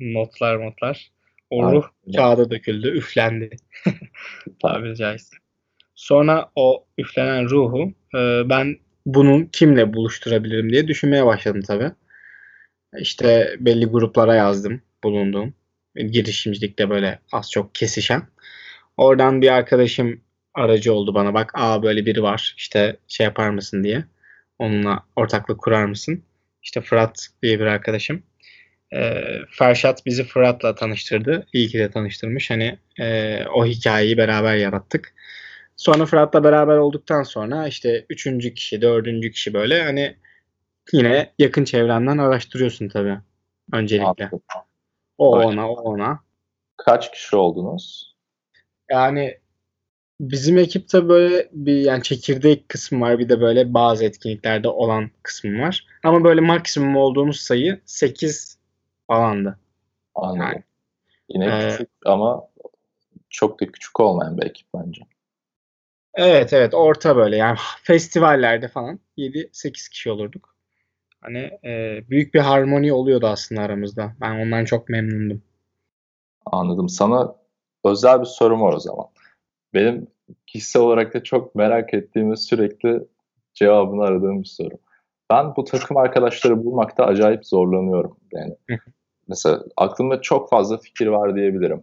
Notlar notlar. O Aynen. ruh kağıda döküldü, üflendi. tabiri caizse. Sonra o üflenen ruhu e, ben bunu kimle buluşturabilirim diye düşünmeye başladım tabii. İşte belli gruplara yazdım bulunduğum. Girişimcilikte böyle az çok kesişen. Oradan bir arkadaşım aracı oldu bana. Bak aa böyle biri var işte şey yapar mısın diye. Onunla ortaklık kurar mısın? İşte Fırat diye bir arkadaşım. Ee, Ferşat bizi Fırat'la tanıştırdı. İyi ki de tanıştırmış. Hani e, o hikayeyi beraber yarattık. Sonra Fırat'la beraber olduktan sonra işte üçüncü kişi, dördüncü kişi böyle hani yine yakın çevrenden araştırıyorsun tabii. Öncelikle. O Öyle. ona, o ona. Kaç kişi oldunuz? Yani bizim ekipte böyle bir yani çekirdek kısmı var. Bir de böyle bazı etkinliklerde olan kısmı var. Ama böyle maksimum olduğumuz sayı 8 falandı. Anladım. Yani, Yine Ee, küçük ama çok da küçük olmayan bir ekip bence. Evet evet orta böyle yani festivallerde falan 7-8 kişi olurduk. Hani e, büyük bir harmoni oluyordu aslında aramızda. Ben ondan çok memnundum. Anladım. Sana özel bir sorum var o zaman. Benim kişisel olarak da çok merak ettiğim ve sürekli cevabını aradığım bir soru. Ben bu takım arkadaşları bulmakta acayip zorlanıyorum. Yani mesela aklımda çok fazla fikir var diyebilirim.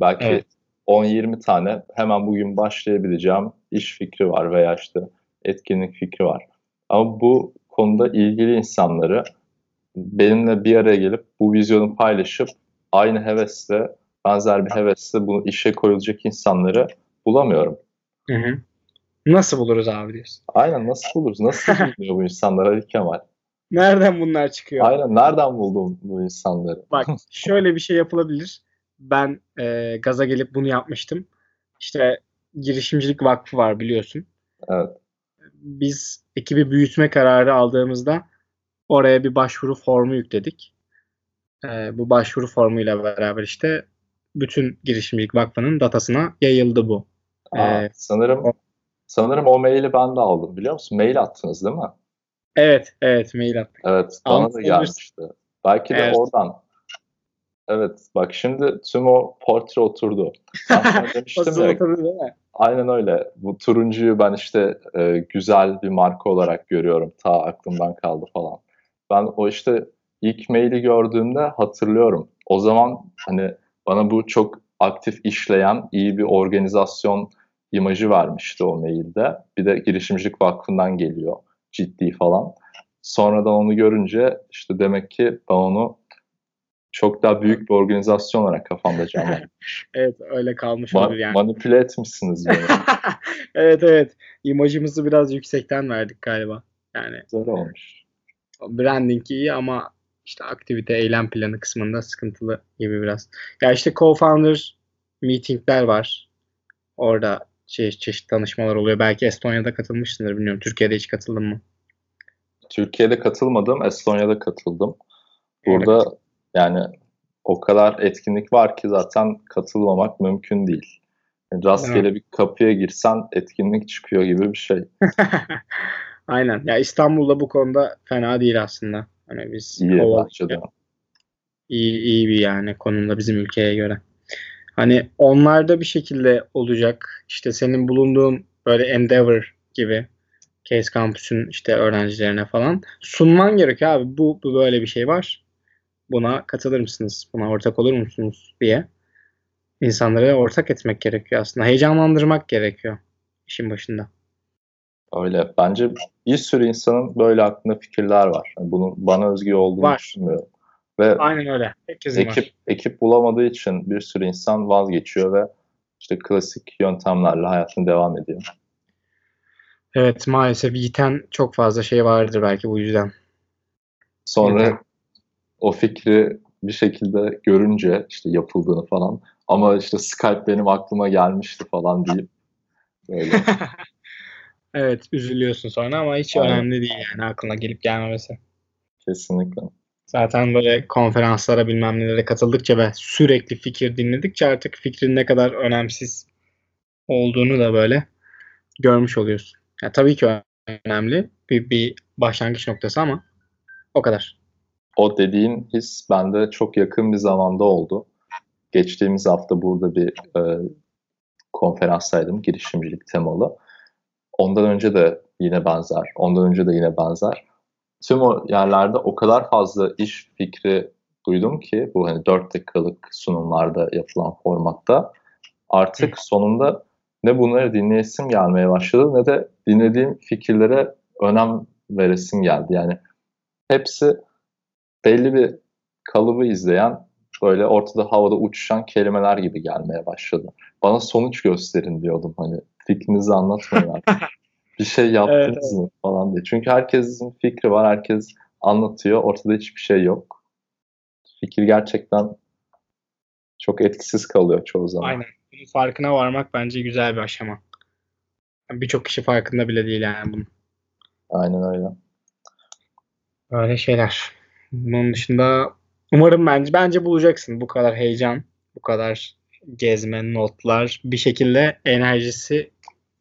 Belki Evet. 10-20 tane hemen bugün başlayabileceğim iş fikri var veya işte etkinlik fikri var. Ama bu konuda ilgili insanları benimle bir araya gelip bu vizyonu paylaşıp aynı hevesle, benzer bir hevesle bunu işe koyulacak insanları bulamıyorum. Hı hı. Nasıl buluruz abi diyorsun? Aynen nasıl buluruz? Nasıl bulunuyor bu insanlar Ali Kemal? Nereden bunlar çıkıyor? Aynen nereden buldun bu insanları? Bak şöyle bir şey yapılabilir. Ben e, gaza gelip bunu yapmıştım. İşte girişimcilik vakfı var biliyorsun. Evet. Biz ekibi büyütme kararı aldığımızda oraya bir başvuru formu yükledik. E, bu başvuru formuyla beraber işte bütün girişimcilik vakfının datasına yayıldı bu. Aa, Ee, sanırım sanırım o maili ben de aldım biliyor musun? Mail attınız değil mi? Evet, evet mail attık. Evet, bana da Anlatabilirsin. gelmişti. Belki de Evet. oradan. Evet, bak şimdi tüm o portre oturdu. Ben demiştim ya, oturdu değil mi? aynen öyle. Bu turuncuyu ben işte e, güzel bir marka olarak görüyorum. Ta aklımdan kaldı falan. Ben o işte ilk maili gördüğümde hatırlıyorum. O zaman hani bana bu çok aktif işleyen iyi bir organizasyon imajı vermişti o mailde. Bir de girişimcilik vakfından geliyor. Ciddi falan. Sonradan onu görünce işte demek ki ben onu çok daha büyük bir organizasyon olarak kafamda canlandı. Evet öyle kalmış Ma- olur yani. manipüle etmişsiniz beni. evet evet. İmajımızı biraz yüksekten verdik galiba. Yani Güzel olmuş. branding iyi ama işte aktivite, eylem planı kısmında sıkıntılı gibi biraz. Ya işte co-founder meetingler var. Orada çe- çeşitli tanışmalar oluyor. Belki Estonya'da katılmışsındır bilmiyorum. Türkiye'de hiç katıldın mı? Türkiye'de katılmadım, Estonya'da katıldım. Burada yani o kadar etkinlik var ki zaten katılmamak mümkün değil. Rastgele bir kapıya girsen etkinlik çıkıyor gibi bir şey. Aynen. Ya İstanbul'da bu konuda fena değil aslında. Hani biz İyi bahçede. iyi, iyi bir yani konumda bizim ülkeye göre. Hani onlarda bir şekilde olacak. İşte senin bulunduğun böyle Endeavor gibi Case Campus'un işte öğrencilerine falan sunman gerekiyor abi. Bu, bu böyle bir şey var. Buna katılır mısınız? Buna ortak olur musunuz diye. insanları ortak etmek gerekiyor aslında. Heyecanlandırmak gerekiyor işin başında. Öyle. Bence bir sürü insanın böyle aklında fikirler var. Yani bunun bana özgü olduğunu Var. düşünmüyorum. Ve Aynen öyle. Herkesin ekip var. ekip bulamadığı için bir sürü insan vazgeçiyor ve işte klasik yöntemlerle hayatına devam ediyor. Evet maalesef yiten çok fazla şey vardır belki bu yüzden. Sonra. O fikri bir şekilde görünce işte yapıldığını falan ama işte Skype benim aklıma gelmişti falan deyip böyle Evet üzülüyorsun sonra ama hiç Aynen. önemli değil yani aklına gelip gelmemesi. kesinlikle. Zaten böyle konferanslara bilmem nelere katıldıkça ve sürekli fikir dinledikçe artık fikrin ne kadar önemsiz olduğunu da böyle görmüş oluyorsun. Ya tabii ki önemli bir, bir başlangıç noktası ama o kadar. O dediğin his bende çok yakın bir zamanda oldu. Geçtiğimiz hafta burada bir e, konferanstaydım, girişimcilik temalı. Ondan önce de yine benzer, ondan önce de yine benzer. Tüm o yerlerde o kadar fazla iş fikri duydum ki bu hani 4 dakikalık sunumlarda yapılan formatta artık sonunda ne bunları dinleyesim gelmeye başladı ne de dinlediğim fikirlere önem veresim geldi. Yani hepsi belli bir kalıbı izleyen böyle ortada havada uçuşan kelimeler gibi gelmeye başladı. Bana sonuç gösterin diyordum hani fikrinizi anlatmayın artık. bir şey yaptınız mı falan diye. Çünkü herkesin fikri var, herkes anlatıyor. Ortada hiçbir şey yok. Fikir gerçekten çok etkisiz kalıyor çoğu zaman. Aynen. Bunun farkına varmak bence güzel bir aşama. Birçok kişi farkında bile değil yani bunun. Aynen öyle. Öyle şeyler. Bunun dışında umarım bence bence bulacaksın bu kadar heyecan, bu kadar gezme, notlar bir şekilde enerjisi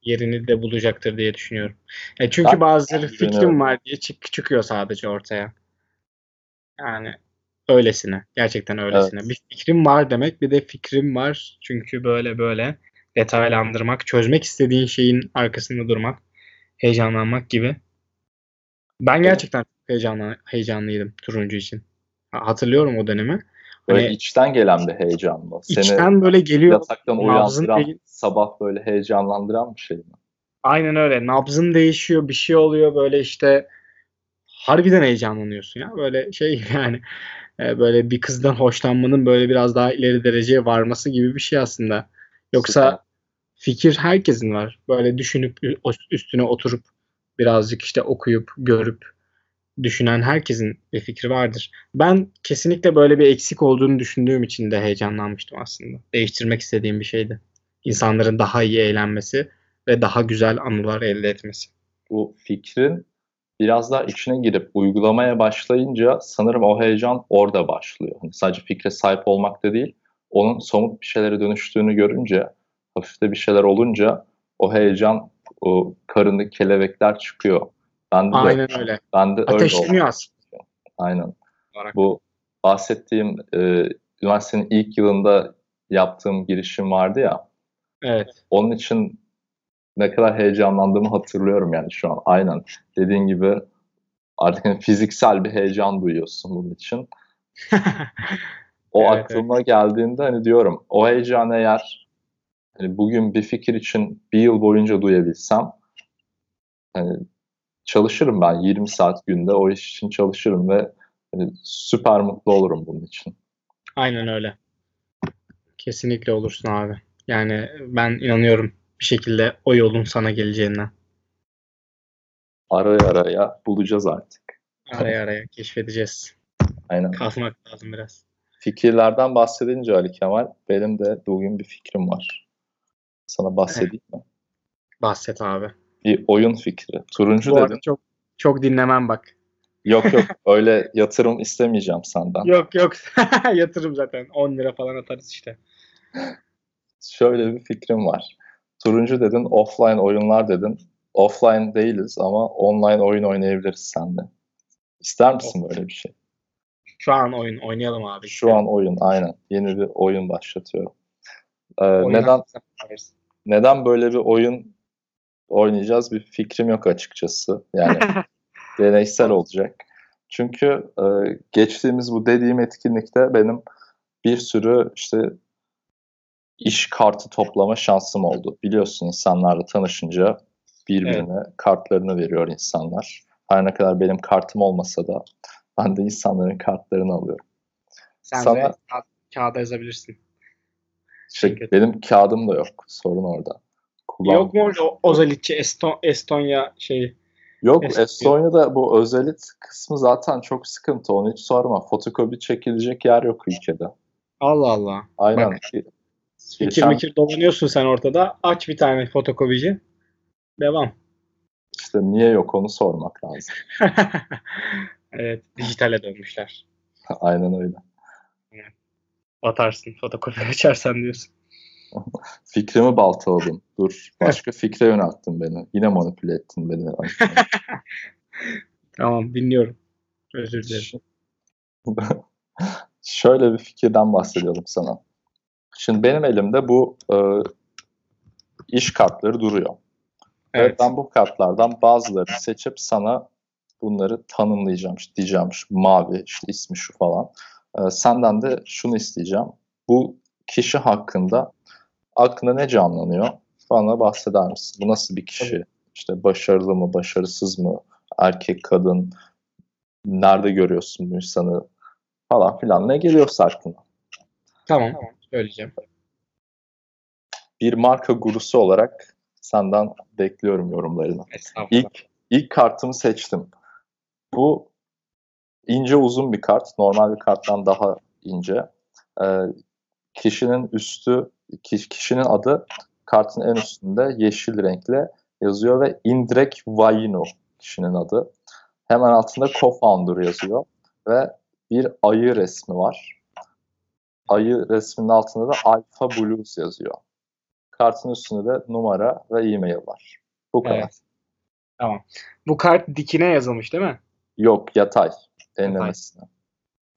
yerini de bulacaktır diye düşünüyorum. Ya çünkü Ben- bazıları fikrim var diye çık çıkıyor sadece ortaya. Yani öylesine. Gerçekten öylesine. Evet. Bir fikrim var demek bir de fikrim var çünkü böyle böyle detaylandırmak, çözmek istediğin şeyin arkasında durmak, heyecanlanmak gibi. Ben gerçekten heyecanlı, heyecanlıydım turuncu için. Ha- Hatırlıyorum o dönemi. Böyle Hani içten gelen bir heyecan mı? Seni içten böyle geliyor. yataktan uyandıran, değil- sabah böyle heyecanlandıran bir şey mi? Aynen öyle. Nabzın değişiyor, bir şey oluyor böyle işte harbiden heyecanlanıyorsun ya. Böyle şey yani e, böyle bir kızdan hoşlanmanın böyle biraz daha ileri dereceye varması gibi bir şey aslında. Yoksa Süper. fikir herkesin var. Böyle düşünüp üstüne oturup birazcık işte okuyup görüp düşünen herkesin bir fikri vardır. Ben kesinlikle böyle bir eksik olduğunu düşündüğüm için de heyecanlanmıştım aslında. Değiştirmek istediğim bir şeydi. İnsanların daha iyi eğlenmesi ve daha güzel anılar elde etmesi. Bu fikrin biraz daha içine girip uygulamaya başlayınca sanırım o heyecan orada başlıyor. Hani sadece fikre sahip olmak da değil, onun somut bir şeylere dönüştüğünü görünce, hafifte bir şeyler olunca o heyecan, o karındaki kelebekler çıkıyor. Ben de Aynen öyle. Ben de Ateşleniyor aslında. Aynen. Olarak. Bu bahsettiğim e, üniversitenin ilk yılında yaptığım girişim vardı ya. Evet. Onun için ne kadar heyecanlandığımı hatırlıyorum yani şu an. Aynen. Dediğin gibi artık hani fiziksel bir heyecan duyuyorsun bunun için. o evet, aklıma evet. geldiğinde hani diyorum o heyecan eğer hani bugün bir fikir için bir yıl boyunca duyabilsem hani çalışırım ben 20 saat günde o iş için çalışırım ve hani süper mutlu olurum bunun için. Aynen öyle. Kesinlikle olursun abi. Yani ben inanıyorum bir şekilde o yolun sana geleceğinden. Araya araya bulacağız artık. Araya araya keşfedeceğiz. Aynen. Kazmak lazım biraz. Fikirlerden bahsedince Ali Kemal, benim de bugün bir fikrim var. Sana bahsedeyim mi? Bahset abi. Bir oyun fikri. Turuncu Bu dedim. Çok çok dinlemem bak. Yok yok öyle yatırım istemeyeceğim senden. Yok yok yatırım zaten 10 lira falan atarız işte. Şöyle bir fikrim var. Turuncu dedin, offline oyunlar dedin. Offline değiliz ama online oyun oynayabiliriz seninle. İster misin böyle bir şey? Şu an oyun oynayalım abi. Şu an oyun aynen. Yeni bir oyun başlatıyorum. Ee, neden neden böyle bir oyun oynayacağız bir fikrim yok açıkçası. Yani deneysel olacak. Çünkü e, geçtiğimiz bu dediğim etkinlikte benim bir sürü işte iş kartı toplama şansım oldu. Biliyorsun insanlarla tanışınca birbirine evet. kartlarını veriyor insanlar. Her ne kadar benim kartım olmasa da ben de insanların kartlarını alıyorum. Sen Sana, de ka- kağıda yazabilirsin. Şey, benim kağıdım da yok. Sorun orada. Kullan... Yok mu o Ozalitçi Eston, Estonya şeyi? Yok Estonya. Estonya'da bu özelit kısmı zaten çok sıkıntı. Onu hiç sorma. Fotokopi çekilecek yer yok ülkede. Allah Allah. Aynen. Bak, Fikir Geçen... mikir dolanıyorsun sen ortada. Aç bir tane fotokopici. Devam. İşte niye yok onu sormak lazım. evet. Dijitale dönmüşler. Aynen öyle. Batarsın fotokopi açarsan diyorsun. Fikrimi baltaladın. Dur. Başka fikre yönelttin beni. Yine manipüle ettin beni. tamam dinliyorum. Özür dilerim. Şöyle bir fikirden bahsediyorum sana. Şimdi benim elimde bu e, iş kartları duruyor. Evet. ben bu kartlardan bazılarını seçip sana bunları tanımlayacağım. İşte diyeceğim şu mavi, işte ismi şu falan. E, senden de şunu isteyeceğim. Bu kişi hakkında aklına ne canlanıyor? Bana bahseder misin? Bu nasıl bir kişi? İşte başarılı mı, başarısız mı? Erkek, kadın? Nerede görüyorsun bu insanı? Falan filan. Ne geliyorsa aklına. Tamam. tamam söyleyeceğim. Bir marka gurusu olarak senden bekliyorum yorumlarını. İlk, ilk kartımı seçtim. Bu ince uzun bir kart. Normal bir karttan daha ince. Ee, kişinin üstü, kişinin adı kartın en üstünde yeşil renkle yazıyor ve Indrek Vayino kişinin adı. Hemen altında co-founder yazıyor ve bir ayı resmi var ayı resminin altında da Alpha Blues yazıyor. Kartın üstünde de numara ve e-mail var. Bu kadar. Evet. Tamam. Bu kart dikine yazılmış değil mi? Yok yatay. Enlemesine.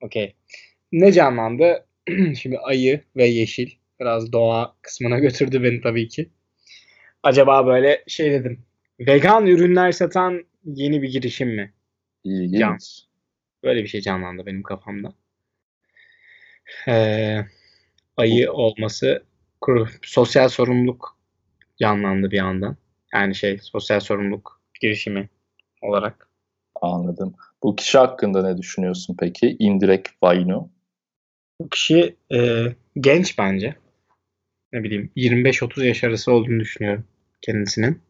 Okey. Ne canlandı? Şimdi ayı ve yeşil. Biraz doğa kısmına götürdü beni tabii ki. Acaba böyle şey dedim. Vegan ürünler satan yeni bir girişim mi? İlginç. Can. Böyle bir şey canlandı benim kafamda e, ayı olması sosyal sorumluluk yanlandı bir yandan. Yani şey sosyal sorumluluk girişimi olarak. Anladım. Bu kişi hakkında ne düşünüyorsun peki? Indirek Vaino. Bu kişi e, genç bence. Ne bileyim 25-30 yaş arası olduğunu düşünüyorum kendisinin.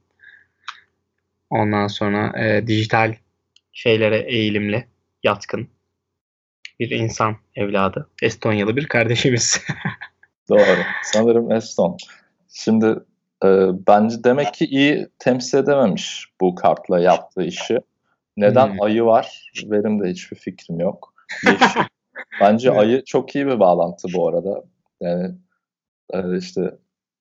Ondan sonra e, dijital şeylere eğilimli, yatkın bir insan evladı. Estonyalı bir kardeşimiz. Doğru. Sanırım Eston. Şimdi e, bence demek ki iyi temsil edememiş bu kartla yaptığı işi. Neden Hmm. ayı var? Benim de hiçbir fikrim yok. Yeşil. Bence ayı çok iyi bir bağlantı bu arada. Yani e, işte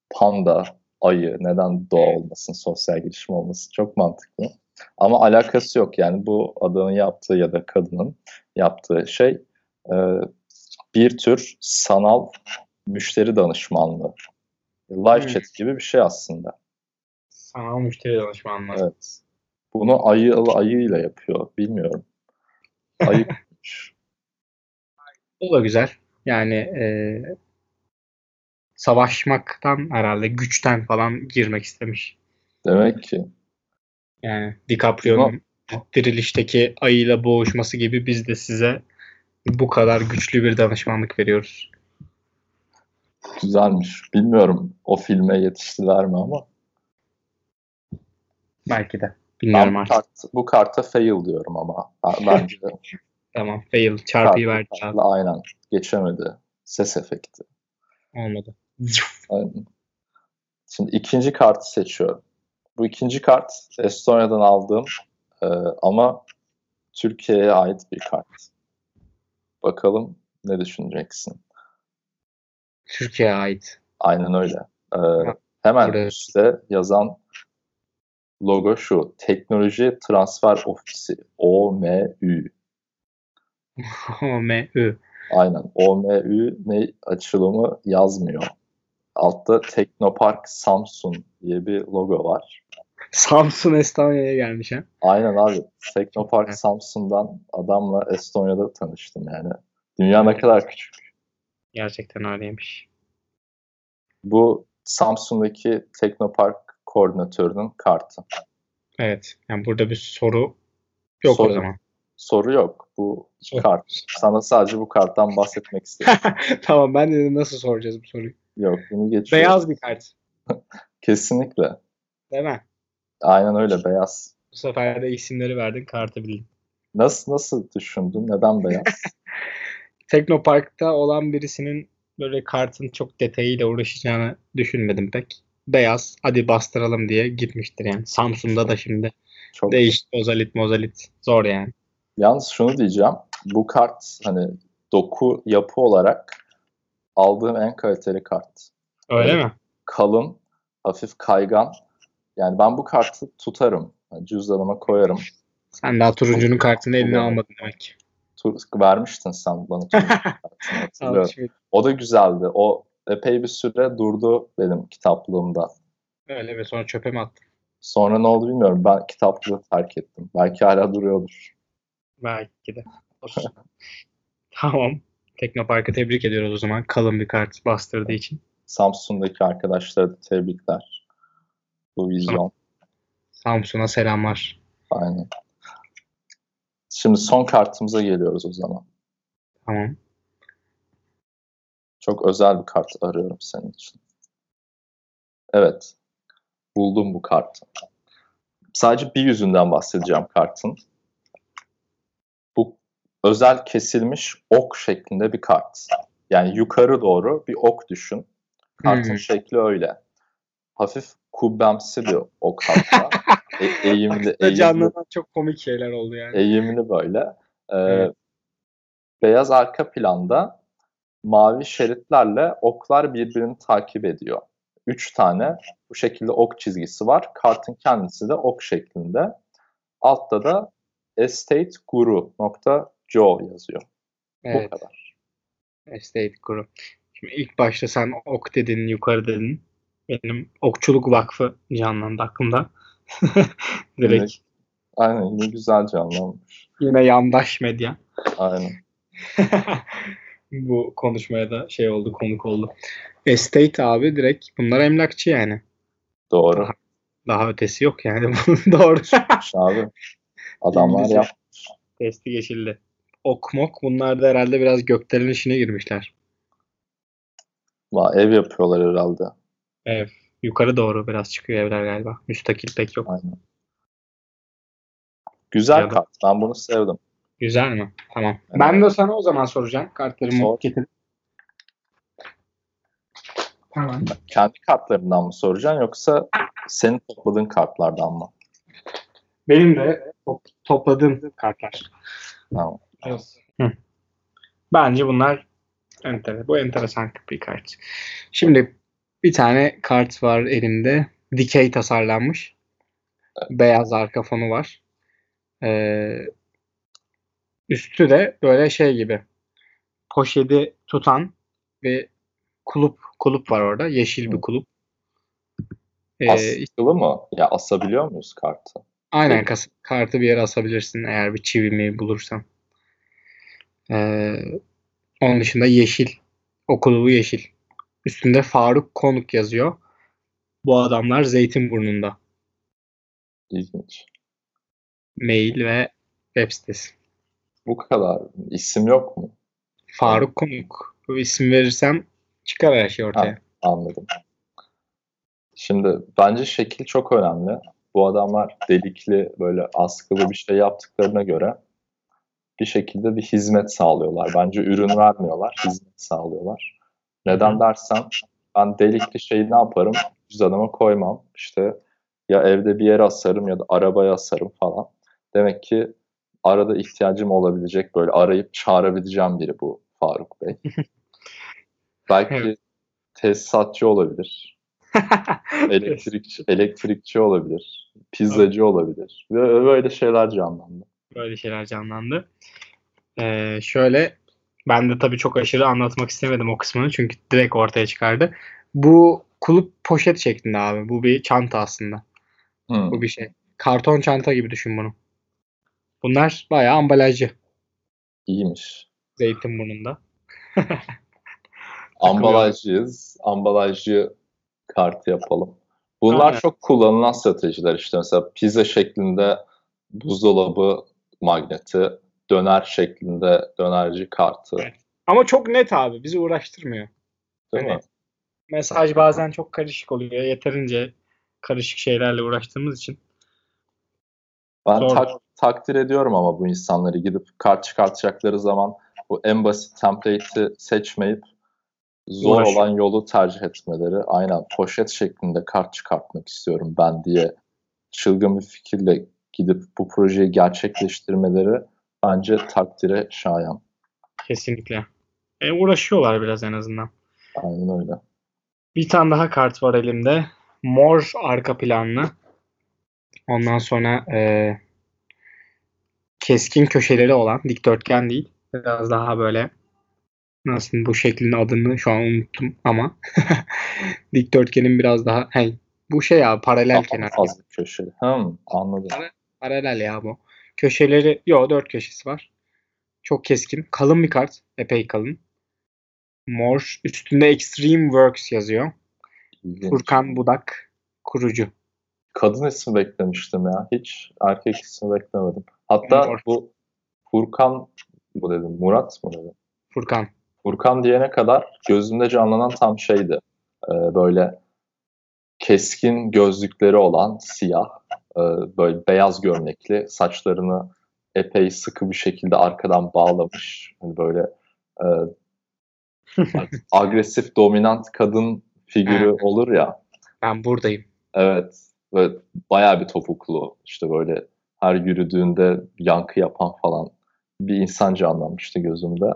panda, ayı neden doğa olmasın, sosyal gelişim olmasın çok mantıklı. Ama alakası yok. Yani bu adamın yaptığı ya da kadının yaptığı şey e, bir tür sanal müşteri danışmanlığı. Live Hmm. chat gibi bir şey aslında. Sanal müşteri danışmanlığı. Evet. Bunu ayı ayıyla yapıyor. Bilmiyorum. Ayı O da güzel. Yani e, savaşmaktan herhalde güçten falan girmek istemiş. demek ki. Yani DiCaprio'nun dirilişteki ayıyla boğuşması gibi biz de size bu kadar güçlü bir danışmanlık veriyoruz. Güzelmiş. Bilmiyorum o filme yetiştiler mi ama. Belki de. Bilmiyorum bu, artık. kart, bu karta fail diyorum ama. Ben- Bence Tamam. Fail. Çarpıyı verdi aynen geçemedi. Ses efekti. Olmadı. Aynen. Şimdi ikinci kartı seçiyorum. Bu ikinci kart Estonya'dan aldığım e, ama Türkiye'ye ait bir kart. Bakalım ne düşüneceksin? Türkiye'ye ait. Aynen öyle. E, hemen Buraya- üstte yazan logo şu. Teknoloji Transfer Ofisi. OMÜ. OMÜ. Aynen. OMÜ ne açılımı yazmıyor. Altta Teknopark Samsun diye bir logo var. Samsun Estonya'ya gelmiş ha. Aynen abi. Teknopark. Samsun'dan adamla Estonya'da tanıştım yani. Dünya ne kadar küçük. Gerçekten öyleymiş. Bu Samsun'daki Teknopark koordinatörünün kartı. Evet. Yani burada bir soru yok Soru- o zaman. Soru yok. Bu Soru. kart. Sana sadece bu karttan bahsetmek istedim. tamam ben de nasıl soracağız bu soruyu. Yok bunu geçiyorum. Beyaz bir kart. Kesinlikle. Değil mi? Aynen öyle beyaz. Bu sefer de isimleri verdin kartı bildin. Nasıl nasıl düşündün? Neden beyaz? Teknopark'ta olan birisinin böyle kartın çok detayıyla uğraşacağını düşünmedim pek. Beyaz hadi bastıralım diye gitmiştir yani. Samsun'da da şimdi Çok değişti ozalit mozalit. Zor yani. Yalnız şunu diyeceğim. Bu kart hani doku yapı olarak aldığım en kaliteli kart. Öyle Evet. mi? Kalın, hafif kaygan. Yani ben bu kartı tutarım. Yani cüzdanıma koyarım. Sen daha turuncunun kartını eline almadın demek. Tur vermiştin sen bana kartını. O da güzeldi. O epey bir süre durdu benim kitaplığımda. Öyle ve sonra çöpe mi attın? Sonra ne oldu bilmiyorum. Ben kitaplığı terk ettim. Belki hala duruyordur. Belki de. tamam. Teknopark'ı tebrik ediyoruz o zaman. Kalın bir kart bastırdığı için. Samsun'daki arkadaşlara da tebrikler. Bu vizyon. Samsun'a selamlar. Aynen. Şimdi son kartımıza geliyoruz o zaman. Tamam. Çok özel bir kart arıyorum senin için. Evet. Buldum bu kartı. Sadece bir yüzünden bahsedeceğim kartın. Özel kesilmiş ok şeklinde bir kart. Yani yukarı doğru bir ok düşün. Kartın Hmm. şekli öyle. Hafif kubbemsi bir ok hatta. E- eğimli, eğimli, canlanan çok komik şeyler oldu yani. eğimli böyle. Ee, Evet. Beyaz arka planda mavi şeritlerle oklar birbirini takip ediyor. Üç tane bu şekilde ok çizgisi var. Kartın kendisi de ok şeklinde. Altta da estateguru.jo yazıyor. Evet. Bu kadar. Estate Guru. Şimdi ilk başta sen ok dedin, yukarı dedin. Benim Okçuluk Vakfı canlandı aklımda. Direkt Evet. Aynen yine güzel canlanmış. yine yandaş medya. Aynen. Bu konuşmaya da şey oldu, konuk oldu. Estate abi direkt bunlar emlakçı yani. Doğru. Daha ötesi yok yani. Doğru. Abi. Adamlar İngilizce. yap. Testi geçildi. Ok mok bunlar da herhalde biraz gökdelen işine girmişler. Ev yapıyorlar herhalde. Ev. Yukarı doğru biraz çıkıyor evler galiba. Müstakil pek yok. Aynen. Güzel Ya kart. Ben bunu sevdim. Güzel mi? Tamam. Evet. Ben de sana o zaman soracağım. Kartlarımı Sor. getir. Tamam. Kendi kartlarından mı soracaksın yoksa senin topladığın kartlardan mı? Benim de top- topladığım kartlar. Tamam. Hı. Bence bunlar enter bu enteresan bir kart. Şimdi bir tane kart var elimde. Dikey tasarlanmış. Beyaz arka fonu var. Ee, üstü de böyle şey gibi. Poşeti tutan ve kulüp kulüp var orada. Yeşil bir kulüp. Ee, Askılı mı? Ya asabiliyor muyuz kartı? Aynen kas- kartı bir yere asabilirsin eğer bir çivimi bulursan. Ee, onun dışında yeşil. Okulu yeşil. Üstünde Faruk Konuk yazıyor. Bu adamlar Zeytinburnu'nda. İlginç. Mail ve web sitesi. Bu kadar. İsim yok mu? Faruk Konuk. Bu isim verirsem çıkar her şey ortaya. Anladım. Şimdi bence şekil çok önemli. Bu adamlar delikli böyle askılı bir şey yaptıklarına göre bir şekilde bir hizmet sağlıyorlar. Bence ürün vermiyorlar, hizmet sağlıyorlar. Neden dersen ben delikli şeyi ne yaparım? Cüzdanıma koymam. İşte ya evde bir yere asarım ya da arabaya asarım falan. Demek ki arada ihtiyacım olabilecek böyle arayıp çağırabileceğim biri bu Faruk Bey. Belki Evet. tesisatçı olabilir. Elektrikçi, elektrikçi olabilir. Pizzacı olabilir. Ve böyle şeyler canlandı. Böyle şeyler canlandı. Ee, şöyle ben de tabii çok aşırı anlatmak istemedim o kısmını çünkü direkt ortaya çıkardı. Bu kulüp poşet şeklinde abi. Bu bir çanta aslında. Hmm. Bu bir şey. Karton çanta gibi düşün bunu. Bunlar bayağı ambalajcı. İyiymiş. Zeytinburnu'nda. Ambalajcıyız. Ambalajcı kartı yapalım. Bunlar Aynen. çok kullanılan stratejiler işte. Mesela pizza şeklinde buzdolabı magneti, döner şeklinde dönerci kartı. Evet. Ama çok net abi. Bizi uğraştırmıyor. Değil Hani mi? Mesaj bazen çok karışık oluyor. Yeterince karışık şeylerle uğraştığımız için. Ben tak- takdir ediyorum ama bu insanları gidip kart çıkartacakları zaman bu en basit template'i seçmeyip zor Uğraşıyor. olan yolu tercih etmeleri. Aynen poşet şeklinde kart çıkartmak istiyorum ben diye çılgın bir fikirle gidip bu projeyi gerçekleştirmeleri bence takdire şayan. Kesinlikle. E, uğraşıyorlar biraz en azından. Aynen öyle. Bir tane daha kart var elimde. Mor arka planlı. Ondan sonra e, keskin köşeleri olan dikdörtgen değil. Biraz daha böyle nasıl bu şeklin adını şu an unuttum ama dikdörtgenin biraz daha hey, bu şey ya paralel kenar. fazla köşeli. Hmm, anladım. Paralel ya bu. Köşeleri yok dört köşesi var. Çok keskin. Kalın bir kart. Epey kalın. Mor. Üstünde Extreme Works yazıyor. İlginç. Furkan Budak kurucu. Kadın ismi beklemiştim ya. Hiç erkek ismi beklemedim. Hatta Mor. bu Furkan bu dedim. Murat mı dedim? Furkan. Furkan diyene kadar gözümde canlanan tam şeydi. Ee, böyle keskin gözlükleri olan siyah, e, böyle beyaz gömlekli, saçlarını epey sıkı bir şekilde arkadan bağlamış. Hani böyle e, agresif, dominant kadın figürü olur ya. Ben buradayım. Evet. Ve bayağı bir topuklu. işte böyle her yürüdüğünde yankı yapan falan bir insan canlanmıştı gözümde.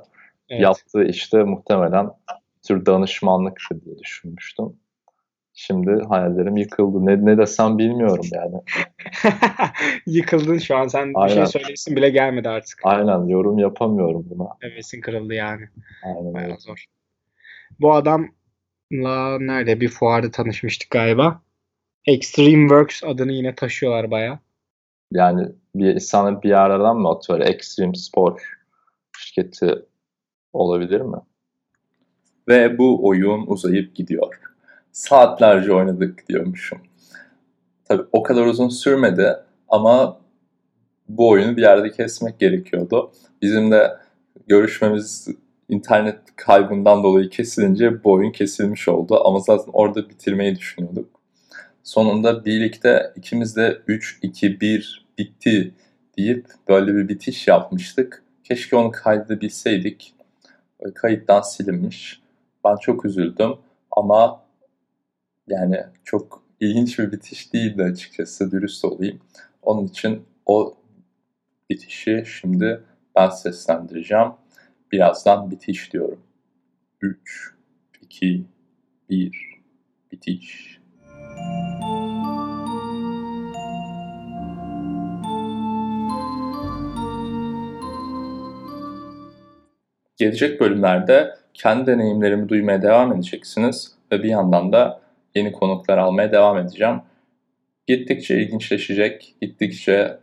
Evet. Yaptığı işte muhtemelen tür danışmanlıktır diye düşünmüştüm. Şimdi hayallerim yıkıldı. Ne, ne desem bilmiyorum yani. Yıkıldın şu an. Sen bir Aynen. şey söyleyesin bile gelmedi artık. Aynen yorum yapamıyorum buna. Hevesin kırıldı yani. Aynen. Bayağı zor. Bu adamla nerede bir fuarda tanışmıştık galiba. Extreme Works adını yine taşıyorlar bayağı. Yani bir sana bir yerden mi atıyor? Extreme Spor şirketi olabilir mi? Ve bu oyun uzayıp gidiyor. Saatlerce oynadık diyormuşum. Tabii o kadar uzun sürmedi ama bu oyunu bir yerde kesmek gerekiyordu. Bizim de görüşmemiz internet kaybından dolayı kesilince bu oyun kesilmiş oldu. Ama zaten orada bitirmeyi düşünüyorduk. Sonunda birlikte ikimiz de 3-2-1 bitti deyip böyle bir bitiş yapmıştık. Keşke onu kaydedebilseydik. Kayıttan silinmiş. Ben çok üzüldüm ama yani çok ilginç bir bitiş değildi açıkçası dürüst olayım. Onun için o bitişi şimdi ben seslendireceğim. Birazdan bitiş diyorum. 3, 2, 1, bitiş. Gelecek bölümlerde kendi deneyimlerimi duymaya devam edeceksiniz ve bir yandan da yeni konuklar almaya devam edeceğim. Gittikçe ilginçleşecek, gittikçe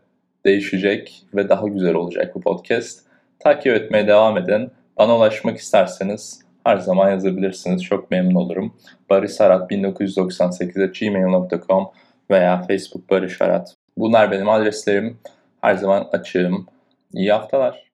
değişecek ve daha güzel olacak bu podcast. Takip etmeye devam edin. Bana ulaşmak isterseniz her zaman yazabilirsiniz. Çok memnun olurum. barisarat1998.gmail.com veya Facebook Barış Arat. Bunlar benim adreslerim. Her zaman açığım. İyi haftalar.